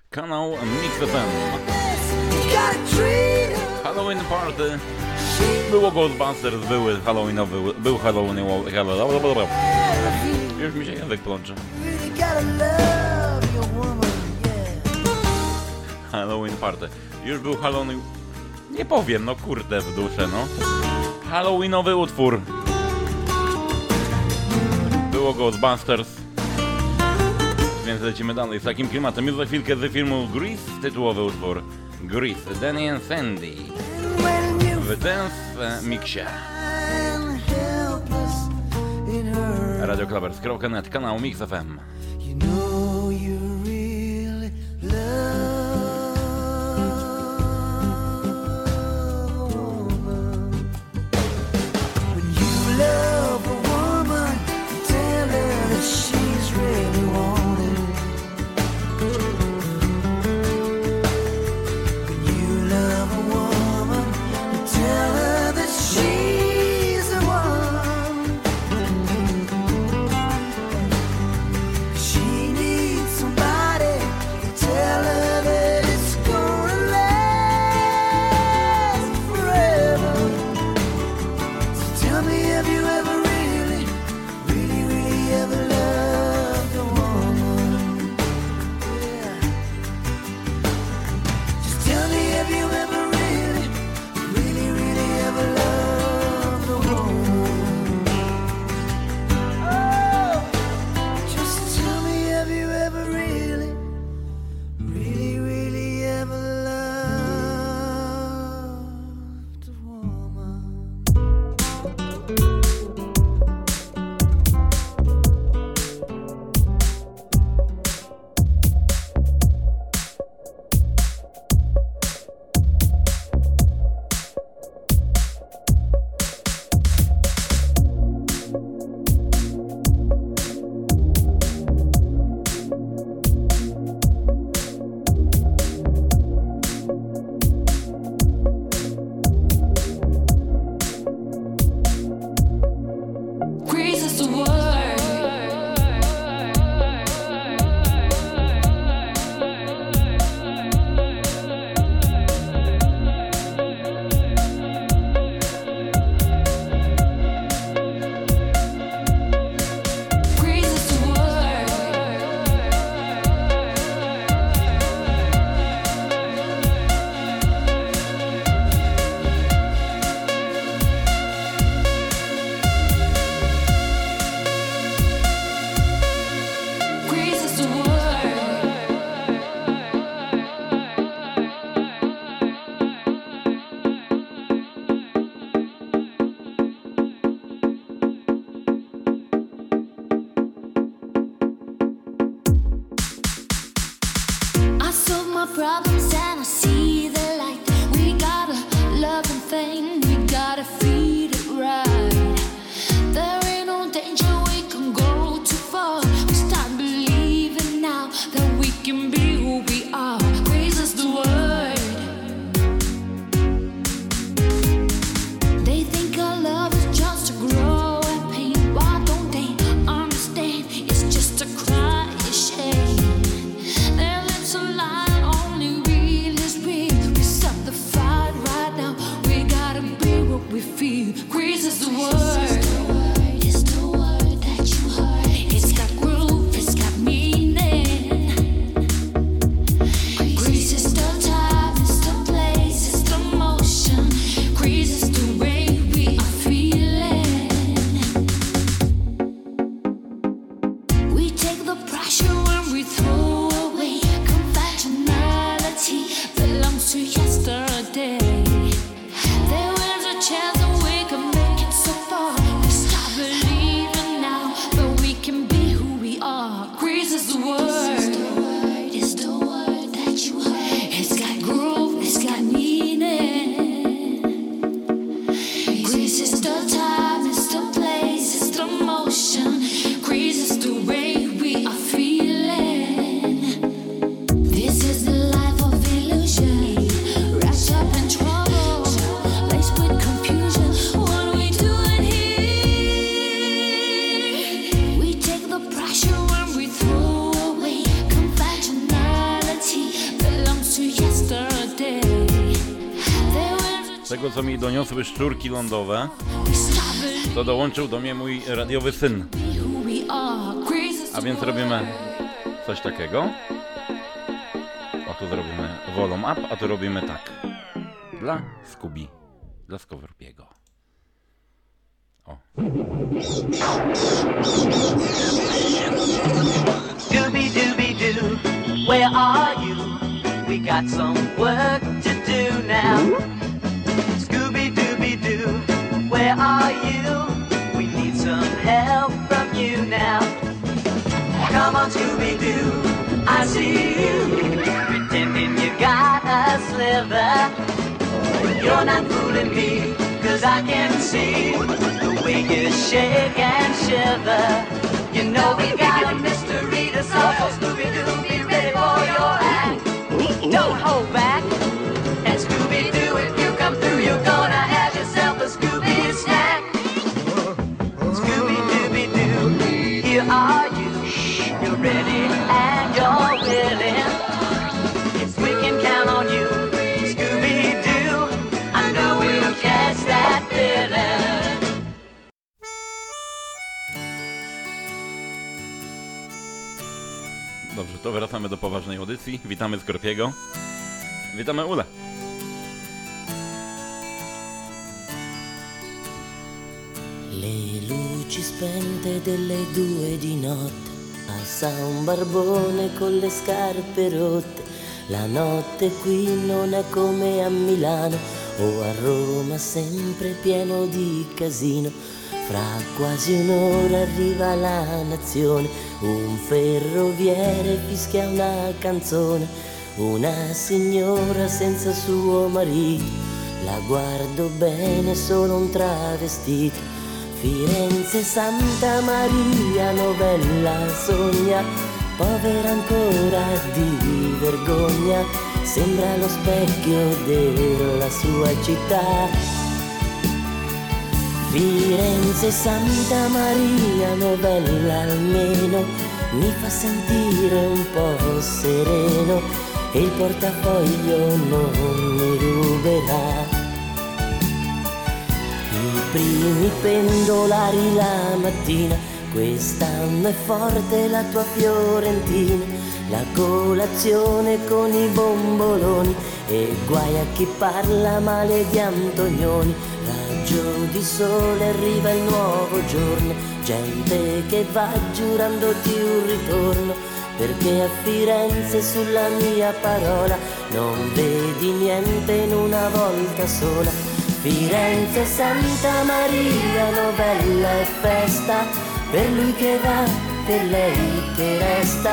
Kanał Mix FM Halloween Party. Było Ghostbusters, były Halloweenowy, był Halloween Już mi się język plącze Halloween Party. Już był Halloween Nie powiem, no kurde w duszę, no. Halloweenowy utwór. Było Ghostbusters lecimy dalej z takim klimatem. Już za chwilkę z filmu Grease tytułowy utwór Grease, Danny and Sandy w Dance Mixie. Radioclubbers.net, kanał Mix FM. Doniosły szczurki lądowe, to dołączył do mnie mój radiowy syn. A więc robimy coś takiego. O, tu zrobimy volume up, a tu robimy tak. Dla Scooby, dla Skorpiego. Shake and shiver. You know we got a mystery to solve, so Scooby Doo, be ready for your act. Don't hold back. And Scooby Doo, if you come through, you're gonna have yourself a Scooby snack. Scooby Dooby Doo, here are you. You're ready and you're willing. To wracamy do poważnej audycji. Witamy Skorpiego. Witamy Ule. Le luci spente delle due di notte, passa un barbone con le scarpe rotte. La notte qui non è come a Milano o a Roma, sempre pieno di casino. Fra quasi un'ora arriva la nazione, un ferroviere fischia una canzone, una signora senza suo marito. La guardo bene, solo un travestito. Firenze, Santa Maria, novella sogna, povera ancora di vergogna, sembra lo specchio della sua città. Firenze, Santa Maria, novella almeno, mi fa sentire un po' sereno e il portafoglio non mi ruberà. I primi pendolari la mattina, quest'anno è forte la tua Fiorentina, la colazione con i bomboloni e guai a chi parla male di Antonioni. Raggio di sole arriva il nuovo giorno, gente che va giurandoti un ritorno, perché a Firenze sulla mia parola non vedi niente in una volta sola. Firenze, Santa Maria, novella e festa, per lui che va, per lei che resta,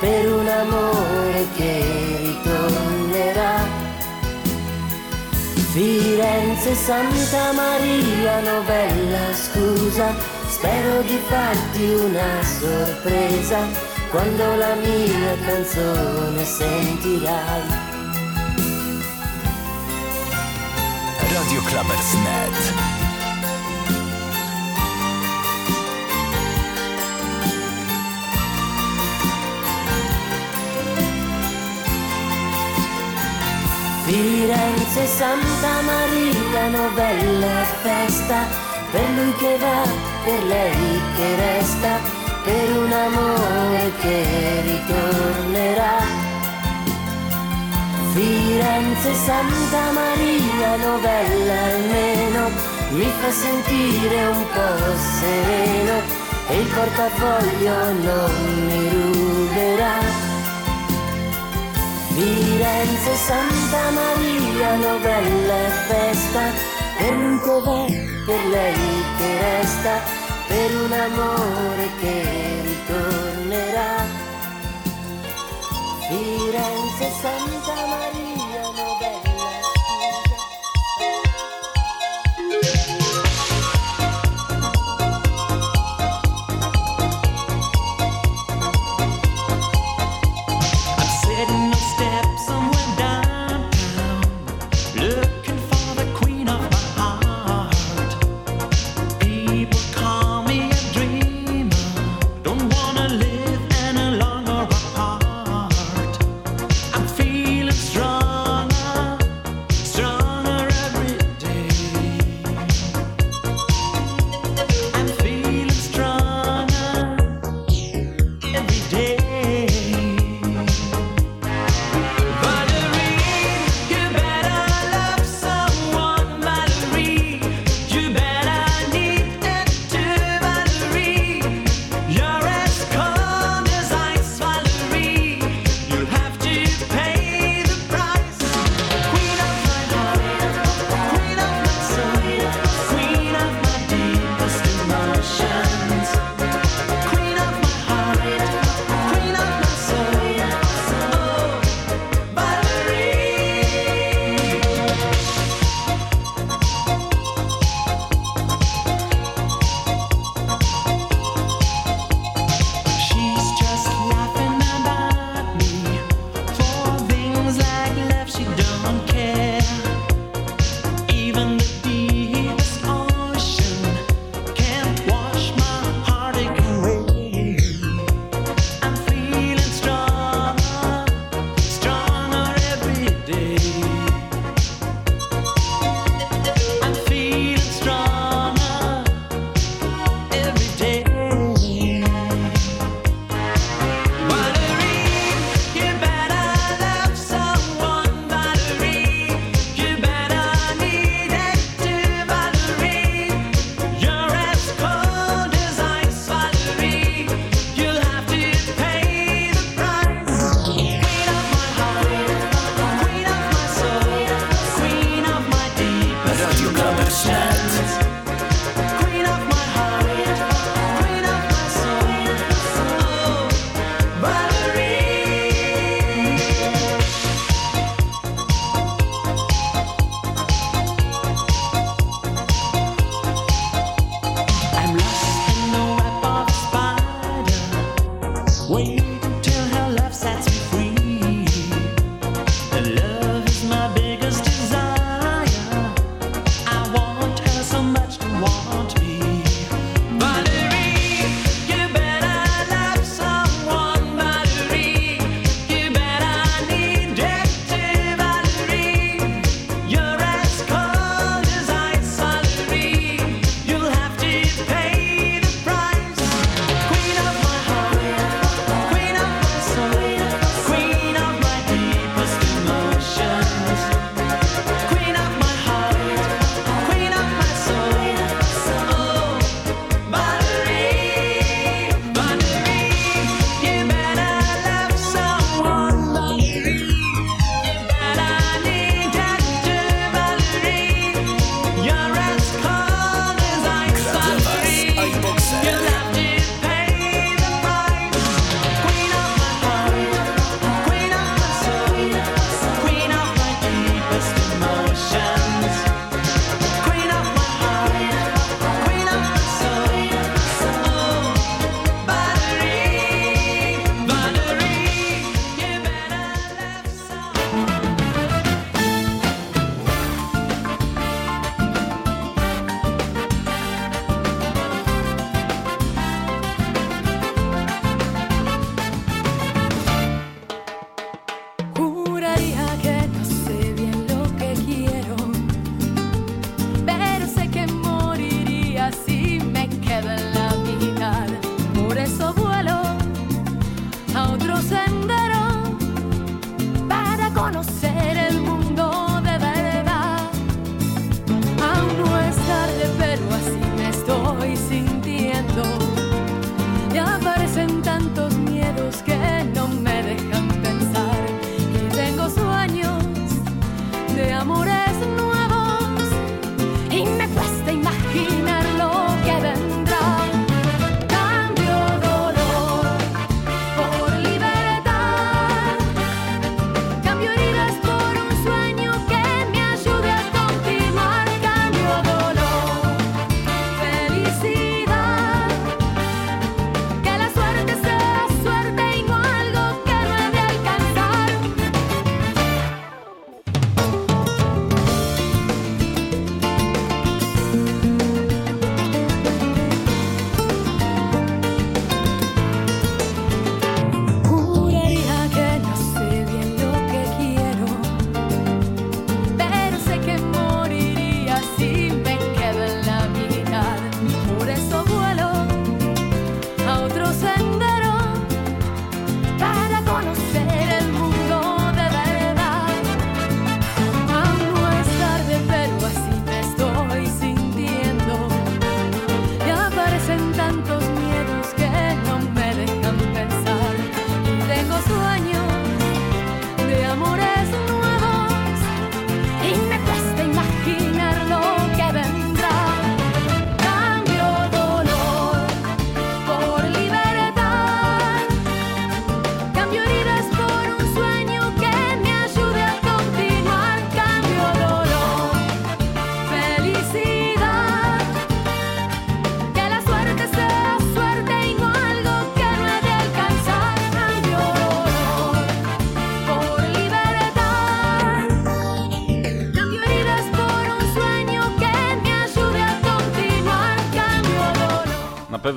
per un amore che ritornerà. Firenze, Santa Maria, novella, scusa, spero di farti una sorpresa quando la mia canzone sentirai. Radio Clubbers.net Firenze, Santa Maria, novella festa, per lui che va, per lei che resta, per un amore che ritornerà. Firenze, Santa Maria, novella almeno, mi fa sentire un po' sereno e il portafoglio non mi ruberà. Firenze, Santa Maria, novella e festa, per che va, per lei che resta, per un amore che ritornerà. Firenze, Santa Maria,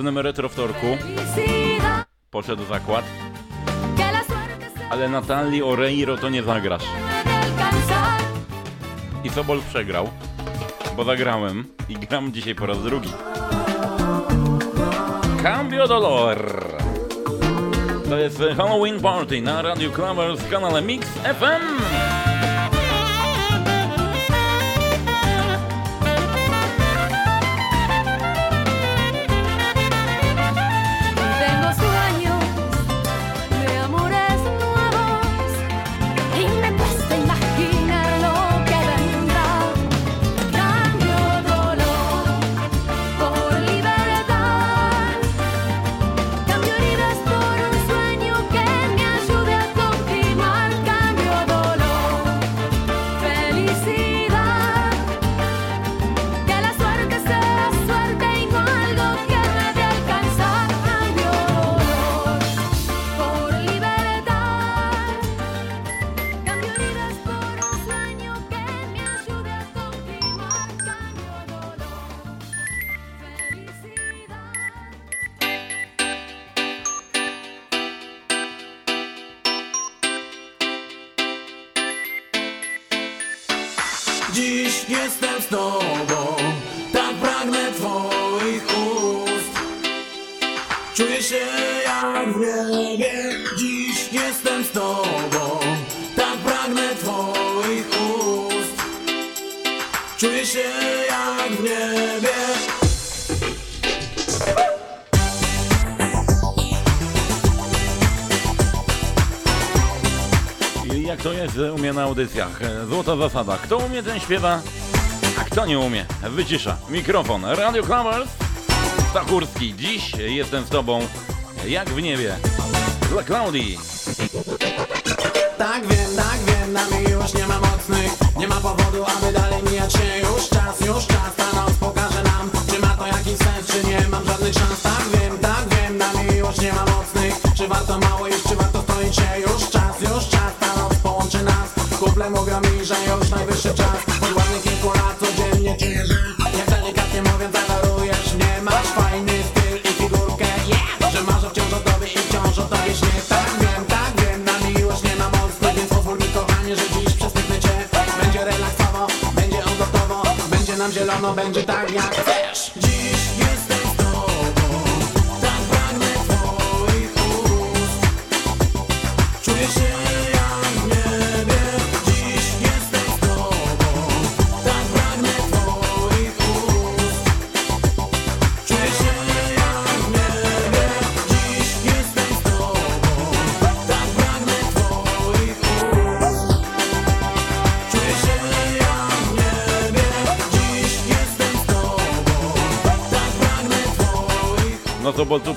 Na pewnym retrowtorku poszedł zakład, ale Natalii Oreiro to nie zagrasz. I Sobol przegrał, bo zagrałem i gram dzisiaj po raz drugi. Cambio Dolor. To jest Halloween Party na Radio Clovers w kanale Mix FM. Czuję się jak w niebie. I jak to jest u mnie na audycjach? Złota zasada. Kto umie, ten śpiewa, a kto nie umie, wycisza. Mikrofon. Radio Clovers. Stachurski. Dziś jestem z tobą jak w niebie. Dla Klaudii. Tak wiem, tak wiem, na miłość nie ma mocnych Nie ma powodu, aby dalej się Już czas, już czas, ta noc pokaże nam Czy ma to jakiś sens, czy nie mam żadnych szans. Tak wiem, tak wiem, na miłość nie ma mocnych. Czy warto mało iść, czy warto stoić się? Już czas, już czas, ta noc połączy nas. Kuple mówią mi, że już najwyższy czas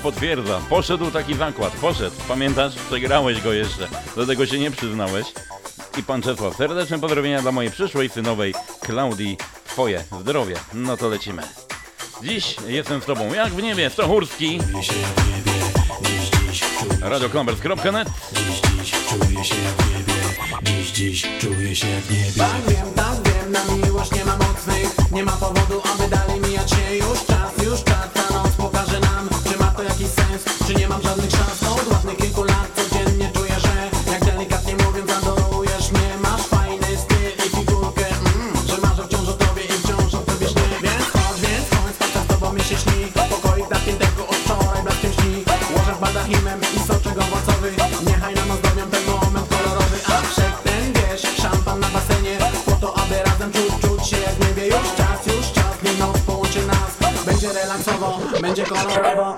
No to bo tu potwierdza. Poszedł taki zakład. Poszedł. Pamiętasz? Przegrałeś go jeszcze. Do tego się nie przyznałeś. I pan Czesław, serdeczne pozdrowienia dla mojej przyszłej synowej Klaudii. Twoje zdrowie. No to lecimy. Dziś jestem z tobą jak w niebie. Stochurski. Radiokombers.net Czuję się jak w niebie Dziś, dziś czuję się jak w niebie Tak wiem, tak wiem, na miłość nie ma mocnych Nie ma powodu, aby dalej mijać się Już czas, już czas, czy nie mam żadnych szans? Od ładnych kilku lat codziennie czuję, że Jak delikatnie mówiąc adorujesz mnie. Masz fajny styl i figurkę mm, Że marzę wciąż o tobie i wciąż o tobie śnię. Więc chodź, więc chodź, spotkać z tobą mi się śni. Pokoik na pięterku od wczoraj blaskiem śni. Łożę baldachimem i soczek owocowy. Niechaj nam ozdobią ten moment kolorowy. A ten wiesz, szampan na basenie. Po to, aby razem czuć, czuć się jak niebie. Już czas, już czas, niech noc połączy nas. Będzie relaksowo, będzie kolorowo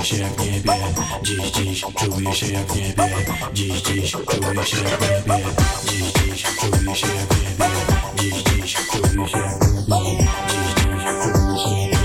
czuję się jak niebie. Dziś, dziś czuję się jak niebie. Dziś, dziś czuję się jak niebie. Dziś, dziś czuję się jak niebie. Dziś, dziś czuję się jak niebie. Dziś, dziś czuję się jak niebie.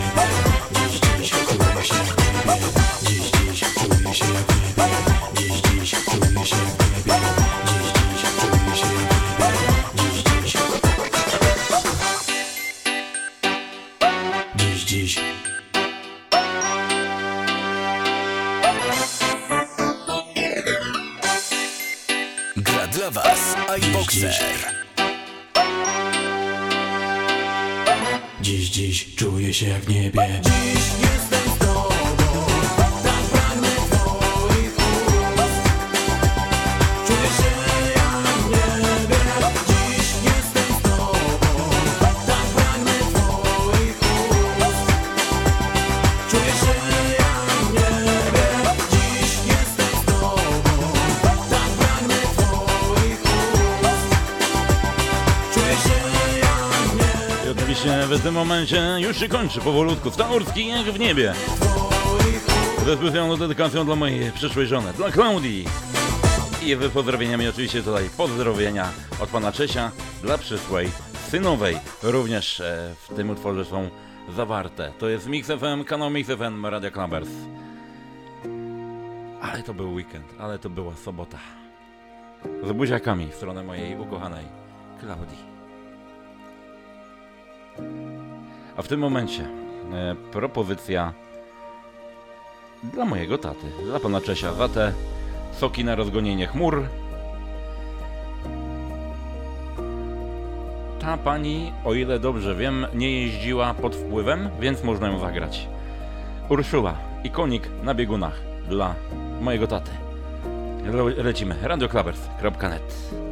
kończy powolutku. Taurski jak w niebie. Ze specjalną dedykacją dla mojej przyszłej żony, dla Klaudii. I wy pozdrowieniami oczywiście tutaj pozdrowienia od pana Czesia dla przyszłej synowej. Również e, w tym utworze są zawarte. To jest Mix FM, kanał Mix FM, Radio Clubbers. Ale to był weekend, ale to była sobota. Z buziakami w stronę mojej ukochanej Klaudii. A w tym momencie e, propozycja dla mojego taty, dla pana Czesia Watę, soki na rozgonienie chmur. Ta pani, o ile dobrze wiem, nie jeździła pod wpływem, więc można ją zagrać. Urszula i konik na biegunach dla mojego taty. Le lecimy. radioklabers.net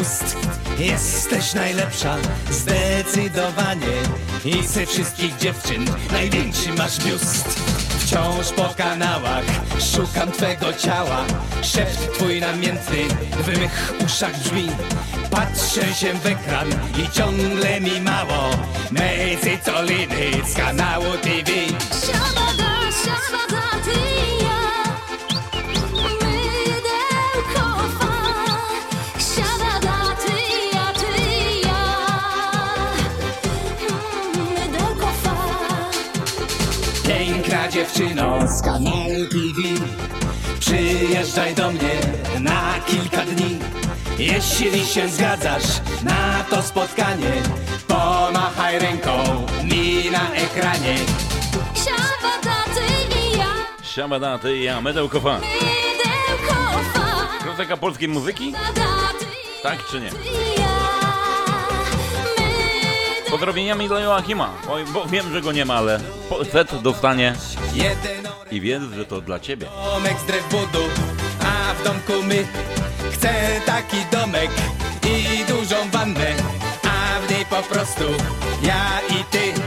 ust. Jesteś najlepsza, zdecydowanie. I ze wszystkich dziewczyn największy masz biust. Wciąż po kanałach szukam twego ciała. Szept twój namiętny w mych uszach brzmi. Patrzę się w ekran i ciągle mi mało. Mej cycoliny z kanału TV Siabada, siabada, ty dziewczyno z kanału TV Przyjeżdżaj do mnie na kilka dni. Jeśli się zgadzasz na to spotkanie Pomachaj ręką mi na ekranie. Siabada, ty i ja. Siamada, ty i ja, Medełko Fan. Mydełko fa. Klasyka polskiej muzyki? Tak czy nie? Pozdrowieniami dla Joachima, bo, bo wiem, że go nie ma, ale set dostanie i wiedz, że to dla ciebie. Domek z drew budu, a w domku my Chcę taki domek i dużą wannę A w niej po prostu ja i ty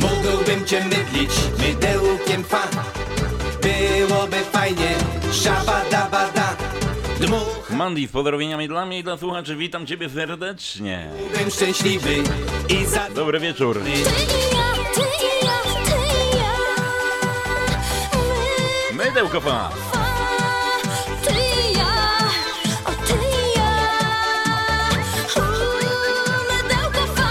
Mógłbym cię mydlić mydełkiem fa Byłoby fajnie, szabadabada Dmuch Mandy z pozdrowieniami dla mnie i dla słuchaczy, witam ciebie serdecznie. Byłem szczęśliwy i za... Dobry wieczór. Ty Mydełko Fan. Ty i ja, o ty i ja Uuu, Mydełko fa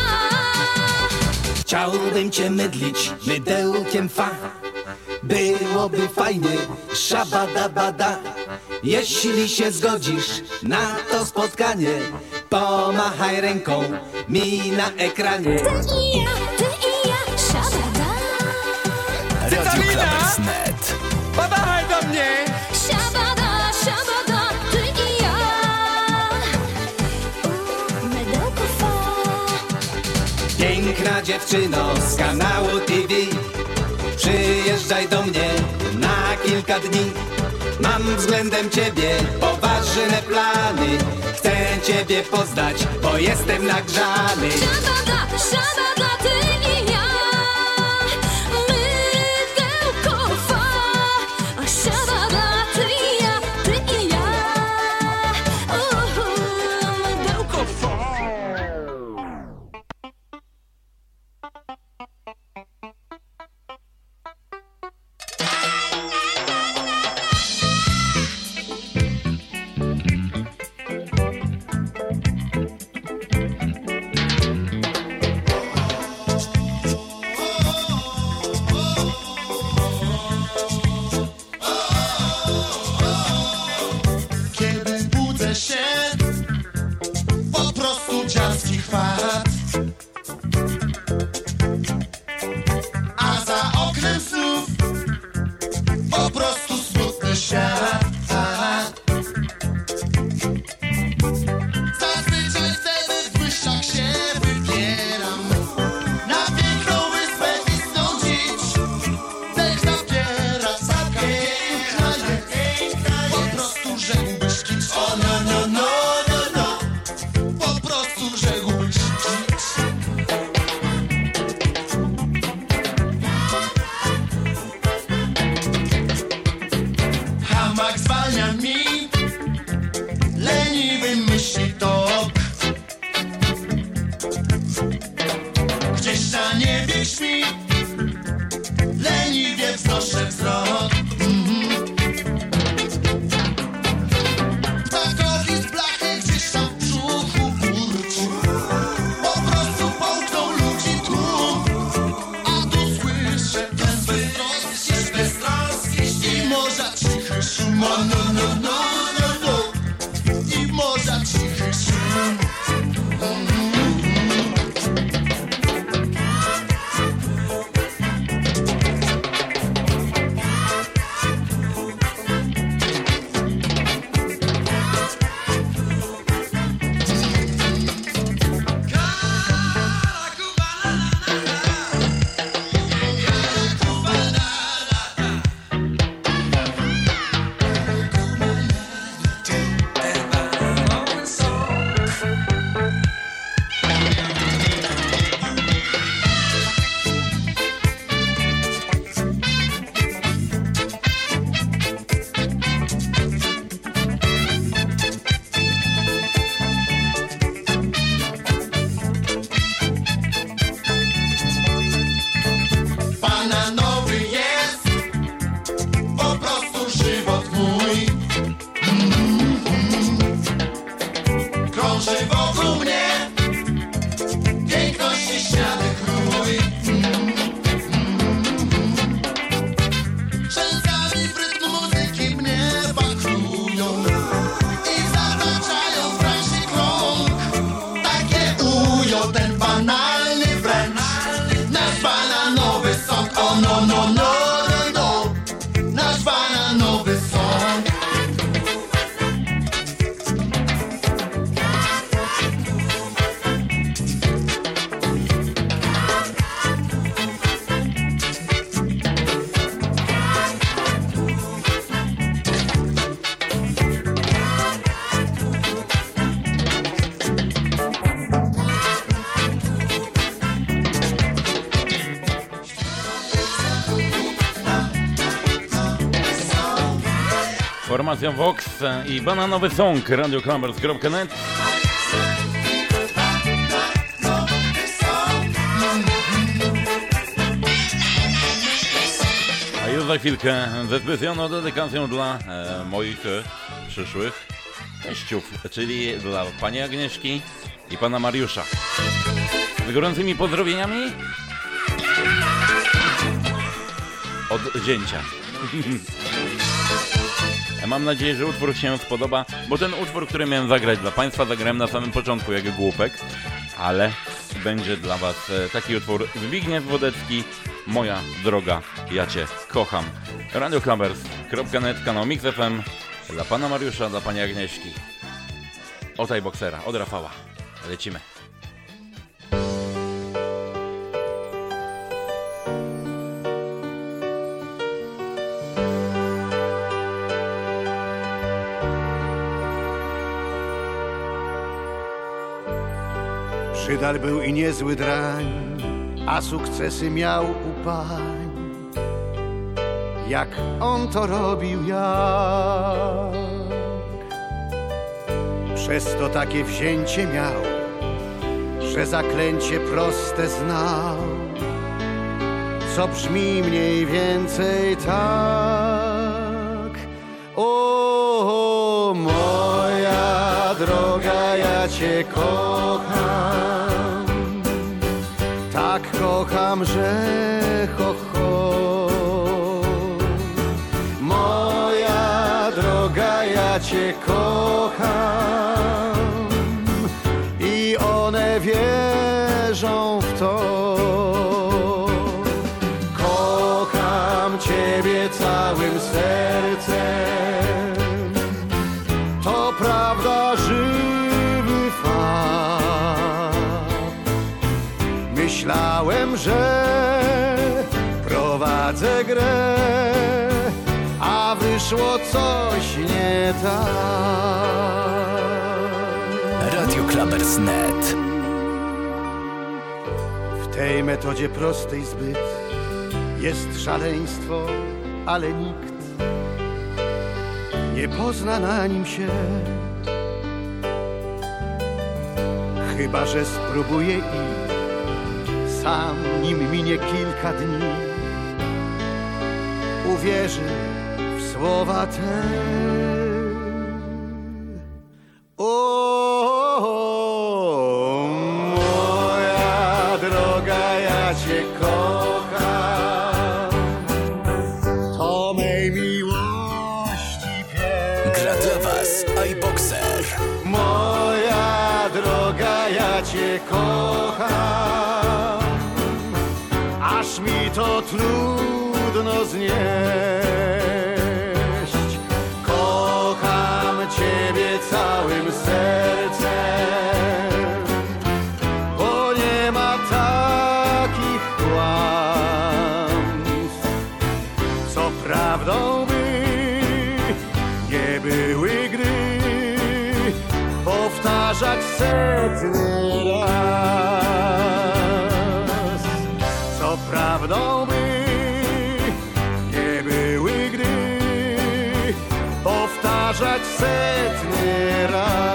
Chciałbym cię mydlić mydełkiem fa. Byłoby fajnie, szabadabada. Jeśli się zgodzisz na to spotkanie Pomachaj ręką mi na ekranie. Ty i ja, ty i ja, siabada Radio Clubbers.net dziewczyno z kanału TV Przyjeżdżaj do mnie na kilka dni. Mam względem ciebie poważne plany. Chcę ciebie poznać, bo jestem nagrzany. Siabada, siabada, ty Formacja Vox i bananowy song radioclumbers.net A już za chwilkę ze specjalną dedykacją dla e, moich e, przyszłych teściów, czyli dla pani Agnieszki i pana Mariusza. Z gorącymi pozdrowieniami od zięcia. [laughs] Mam nadzieję, że utwór się spodoba, bo ten utwór, który miałem zagrać dla Państwa, zagrałem na samym początku jak głupek, ale będzie dla Was e, taki utwór Zbigniew Wodecki, Moja droga, ja Cię kocham. radioclubbers.net, kanał Mix FM, dla Pana Mariusza, dla Pani Agnieszki. Otaj boksera, od Rafała. Lecimy. Przydal był i niezły drań, a sukcesy miał u pań. Jak on to robił, jak przez to takie wzięcie miał, że zaklęcie proste znał, co brzmi mniej więcej tak. O, moja droga, ja cię kocham, tak kocham, że coś nie tak. Radio Clubbers.net W tej metodzie prostej zbyt jest szaleństwo, ale nikt nie pozna na nim się. Chyba, że spróbuje i sam nim minie kilka dni, uwierzy te. O, moja droga, ja cię kocham. To mej miłości pieśń. Gra dla Was iBoxer. Moja droga, ja cię kocham. Aż mi to trudno znieść. Setny raz. Co prawdą by nie były gry powtarzać setny raz.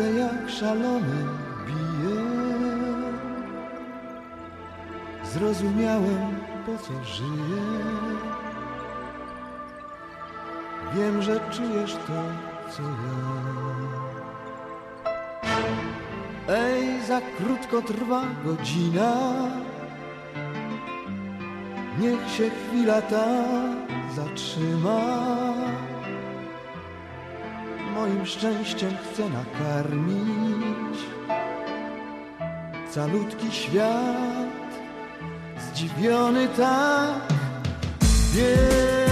Serce jak szalone bije zrozumiałem, po co żyję. Wiem, że czujesz to, co ja. Ej, za krótko trwa godzina. Niech się chwila ta zatrzyma. Moim szczęściem chcę nakarmić calutki świat, zdziwiony tak. Wielka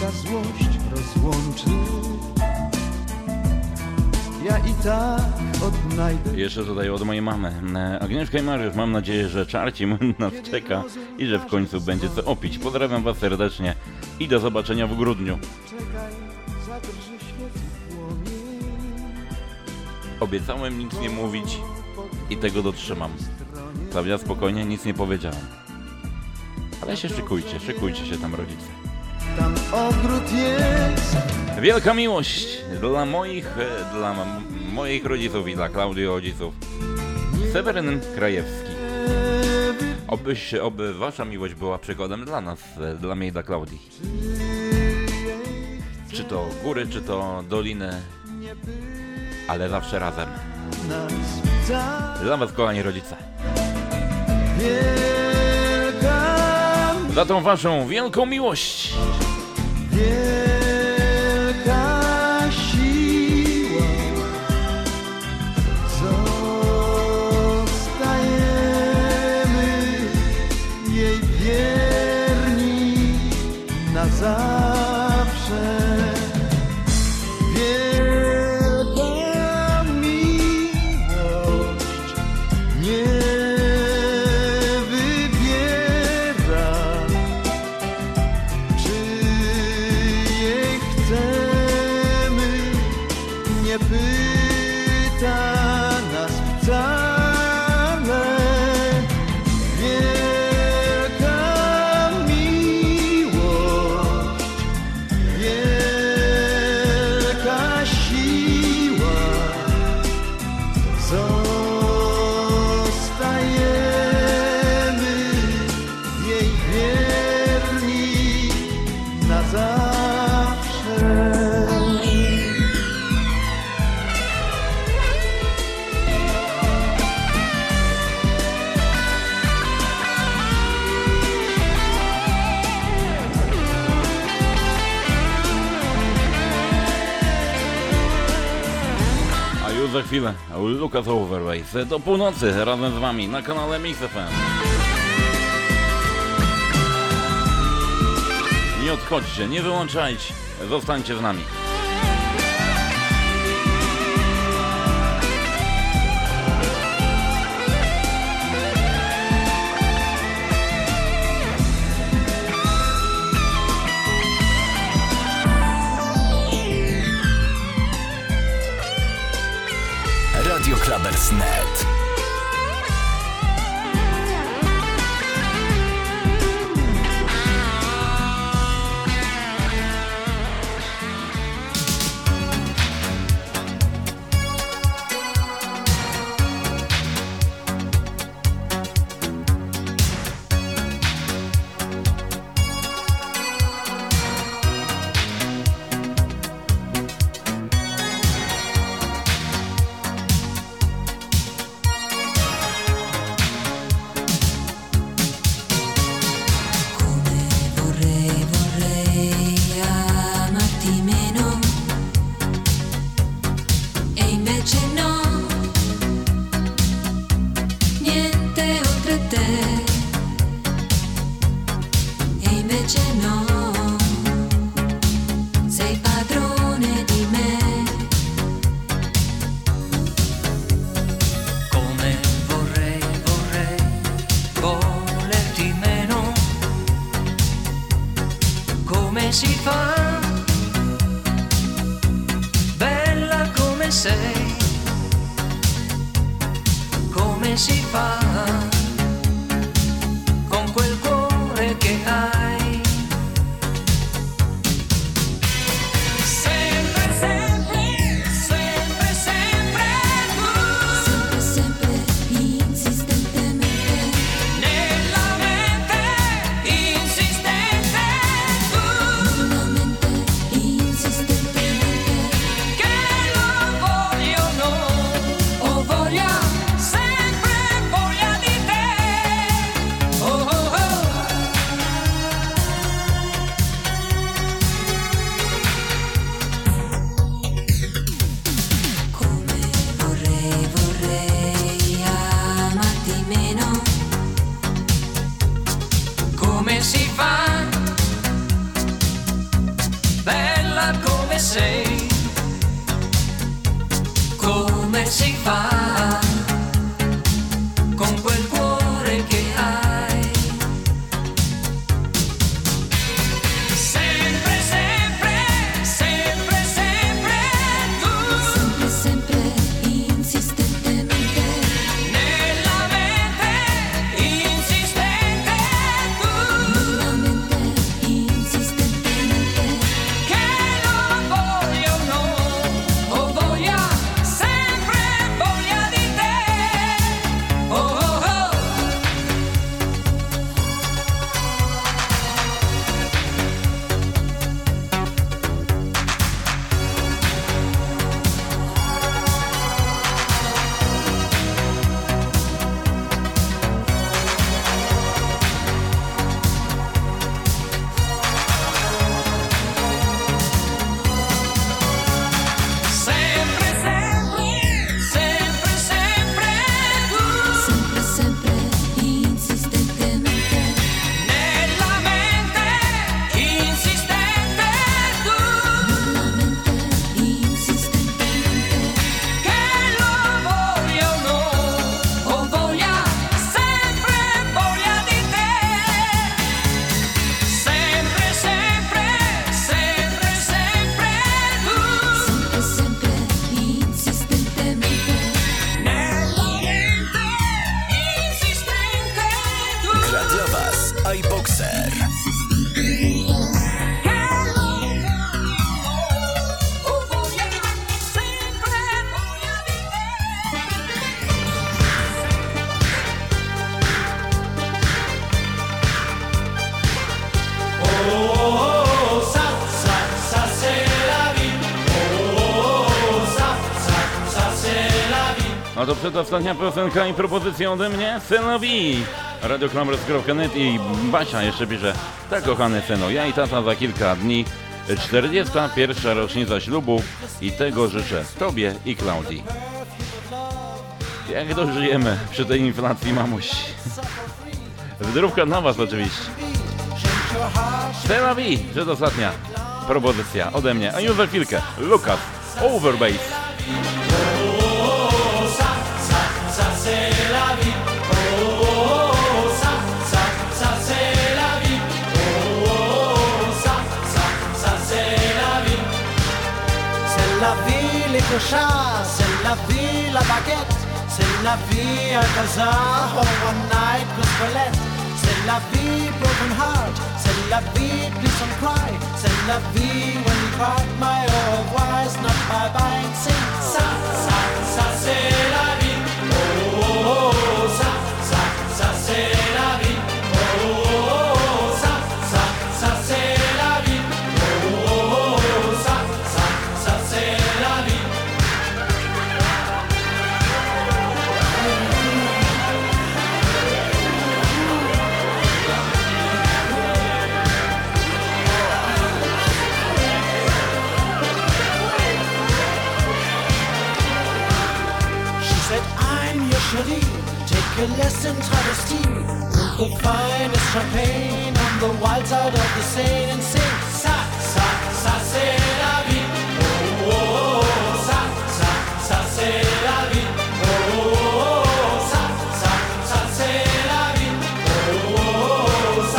ludzka złość rozłączy, ja i tak odnajdę Jeszcze tutaj od mojej mamy. E, Agnieszka i Mariusz, mam nadzieję, że czarci [laughs] nas czeka i że w końcu będzie co opić. Pozdrawiam Was serdecznie i do zobaczenia w grudniu. Czekaj, zadrży. Obiecałem nic nie mówić i tego dotrzymam. Klaudia, spokojnie, nic nie powiedziałem. Ale się szykujcie, szykujcie się tam rodzice. Tam ogród jest, Wielka miłość dla moich, e, dla moich rodziców i dla Klaudii rodziców. Seweryn Krajewski. Obyś, oby wasza miłość była przykładem dla nas, e, dla mnie i dla Klaudii. Czy to góry, czy to doliny, ale zawsze razem. Dla was, kochani rodzice. Za tą waszą wielką miłość. Chwilę Lucas Overways do północy razem z wami na kanale Mix FM. Nie odchodźcie, nie wyłączajcie, zostańcie z nami. To przedostatnia piosenka i propozycja ode mnie, Synowi. Radioklamres.net i Basia jeszcze pisze, tak kochany synu, ja i tata za kilka dni, 41. rocznica ślubu i tego życzę Tobie i Klaudii. Jak dożyjemy przy tej inflacji, mamuś? Zdrówka dla Was oczywiście. Synowi, przedostatnia propozycja ode mnie, a już za chwilkę, Lukas, Overbase. C'est la vie, la baguette, c'est la vie, un bazar, oh, one night with Colette. C'est la vie, broken heart, c'est la vie, please don't cry, c'est la vie, when you part, my revoir, it's not bye bye, sing, Ça, ça, ça c'est la vie. Oh, oh, oh, ça, ça, ça c'est la vie. A lesson, travesty. Champagne on the wild side of the Seine and sing. Ça, ça, ça c'est la vie. Oh, oh, oh, ça, ça c'est la vie. Oh, oh, oh, c'est la vie. Oh, oh, oh,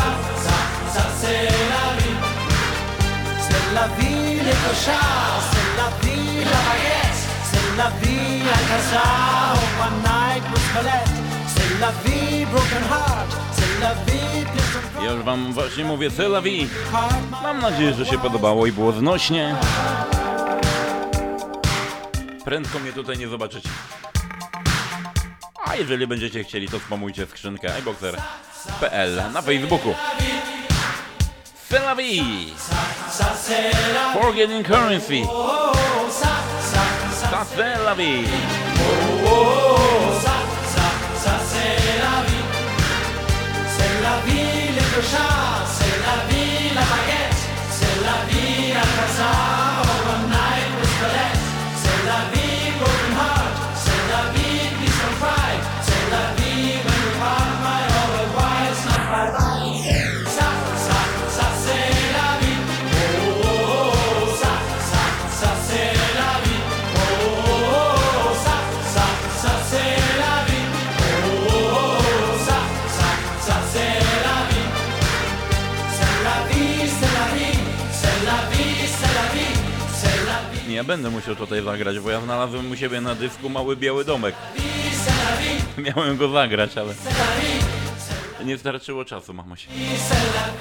c'est la vie. C'est la vie, les c'est la vie, la baguette, c'est la vie, la please Ja już wam właśnie mówię c'est la vie. Mam nadzieję, że się podobało i było znośnie. Prędko mnie tutaj nie zobaczycie. A jeżeli będziecie chcieli, to spamujcie skrzynkę iBoxer.pl na Facebooku. C'est la vie! Forgetting currency. Ça, ça, ça, Ça c'est la vie. C'est la vie. C'est la vie, les clochards, c'est la vie, la baguette, c'est la vie, la casa, ja będę musiał tutaj zagrać, bo ja znalazłem u siebie na dysku mały biały domek. [laughs] Miałem go zagrać, ale nie starczyło czasu, mamuś.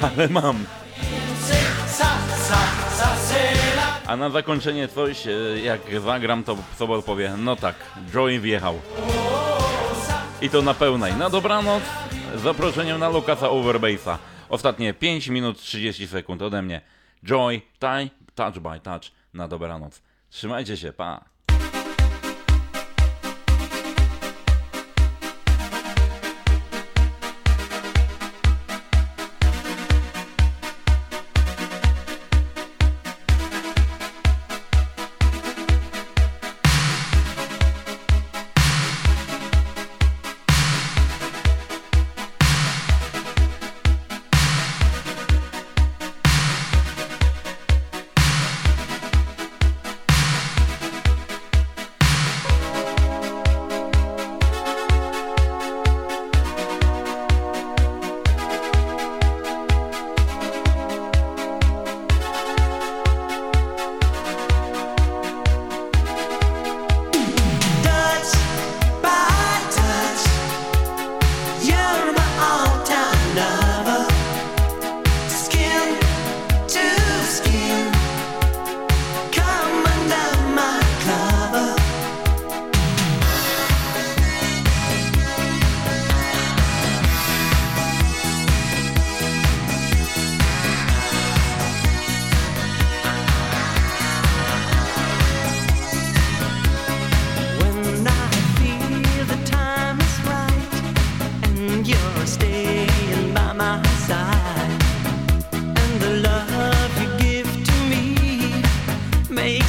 Ale mam. A na zakończenie coś, e, jak zagram, to Sobol powie, no tak, Joey wjechał. I to na pełnej. Na dobranoc, z zaproszeniem na Lukasa Overbase'a. Ostatnie 5 minut 30 sekund ode mnie. Joy, tie, touch by touch na dobranoc. Trzymajcie się, pa! Touch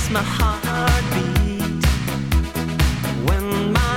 my heart beat. When my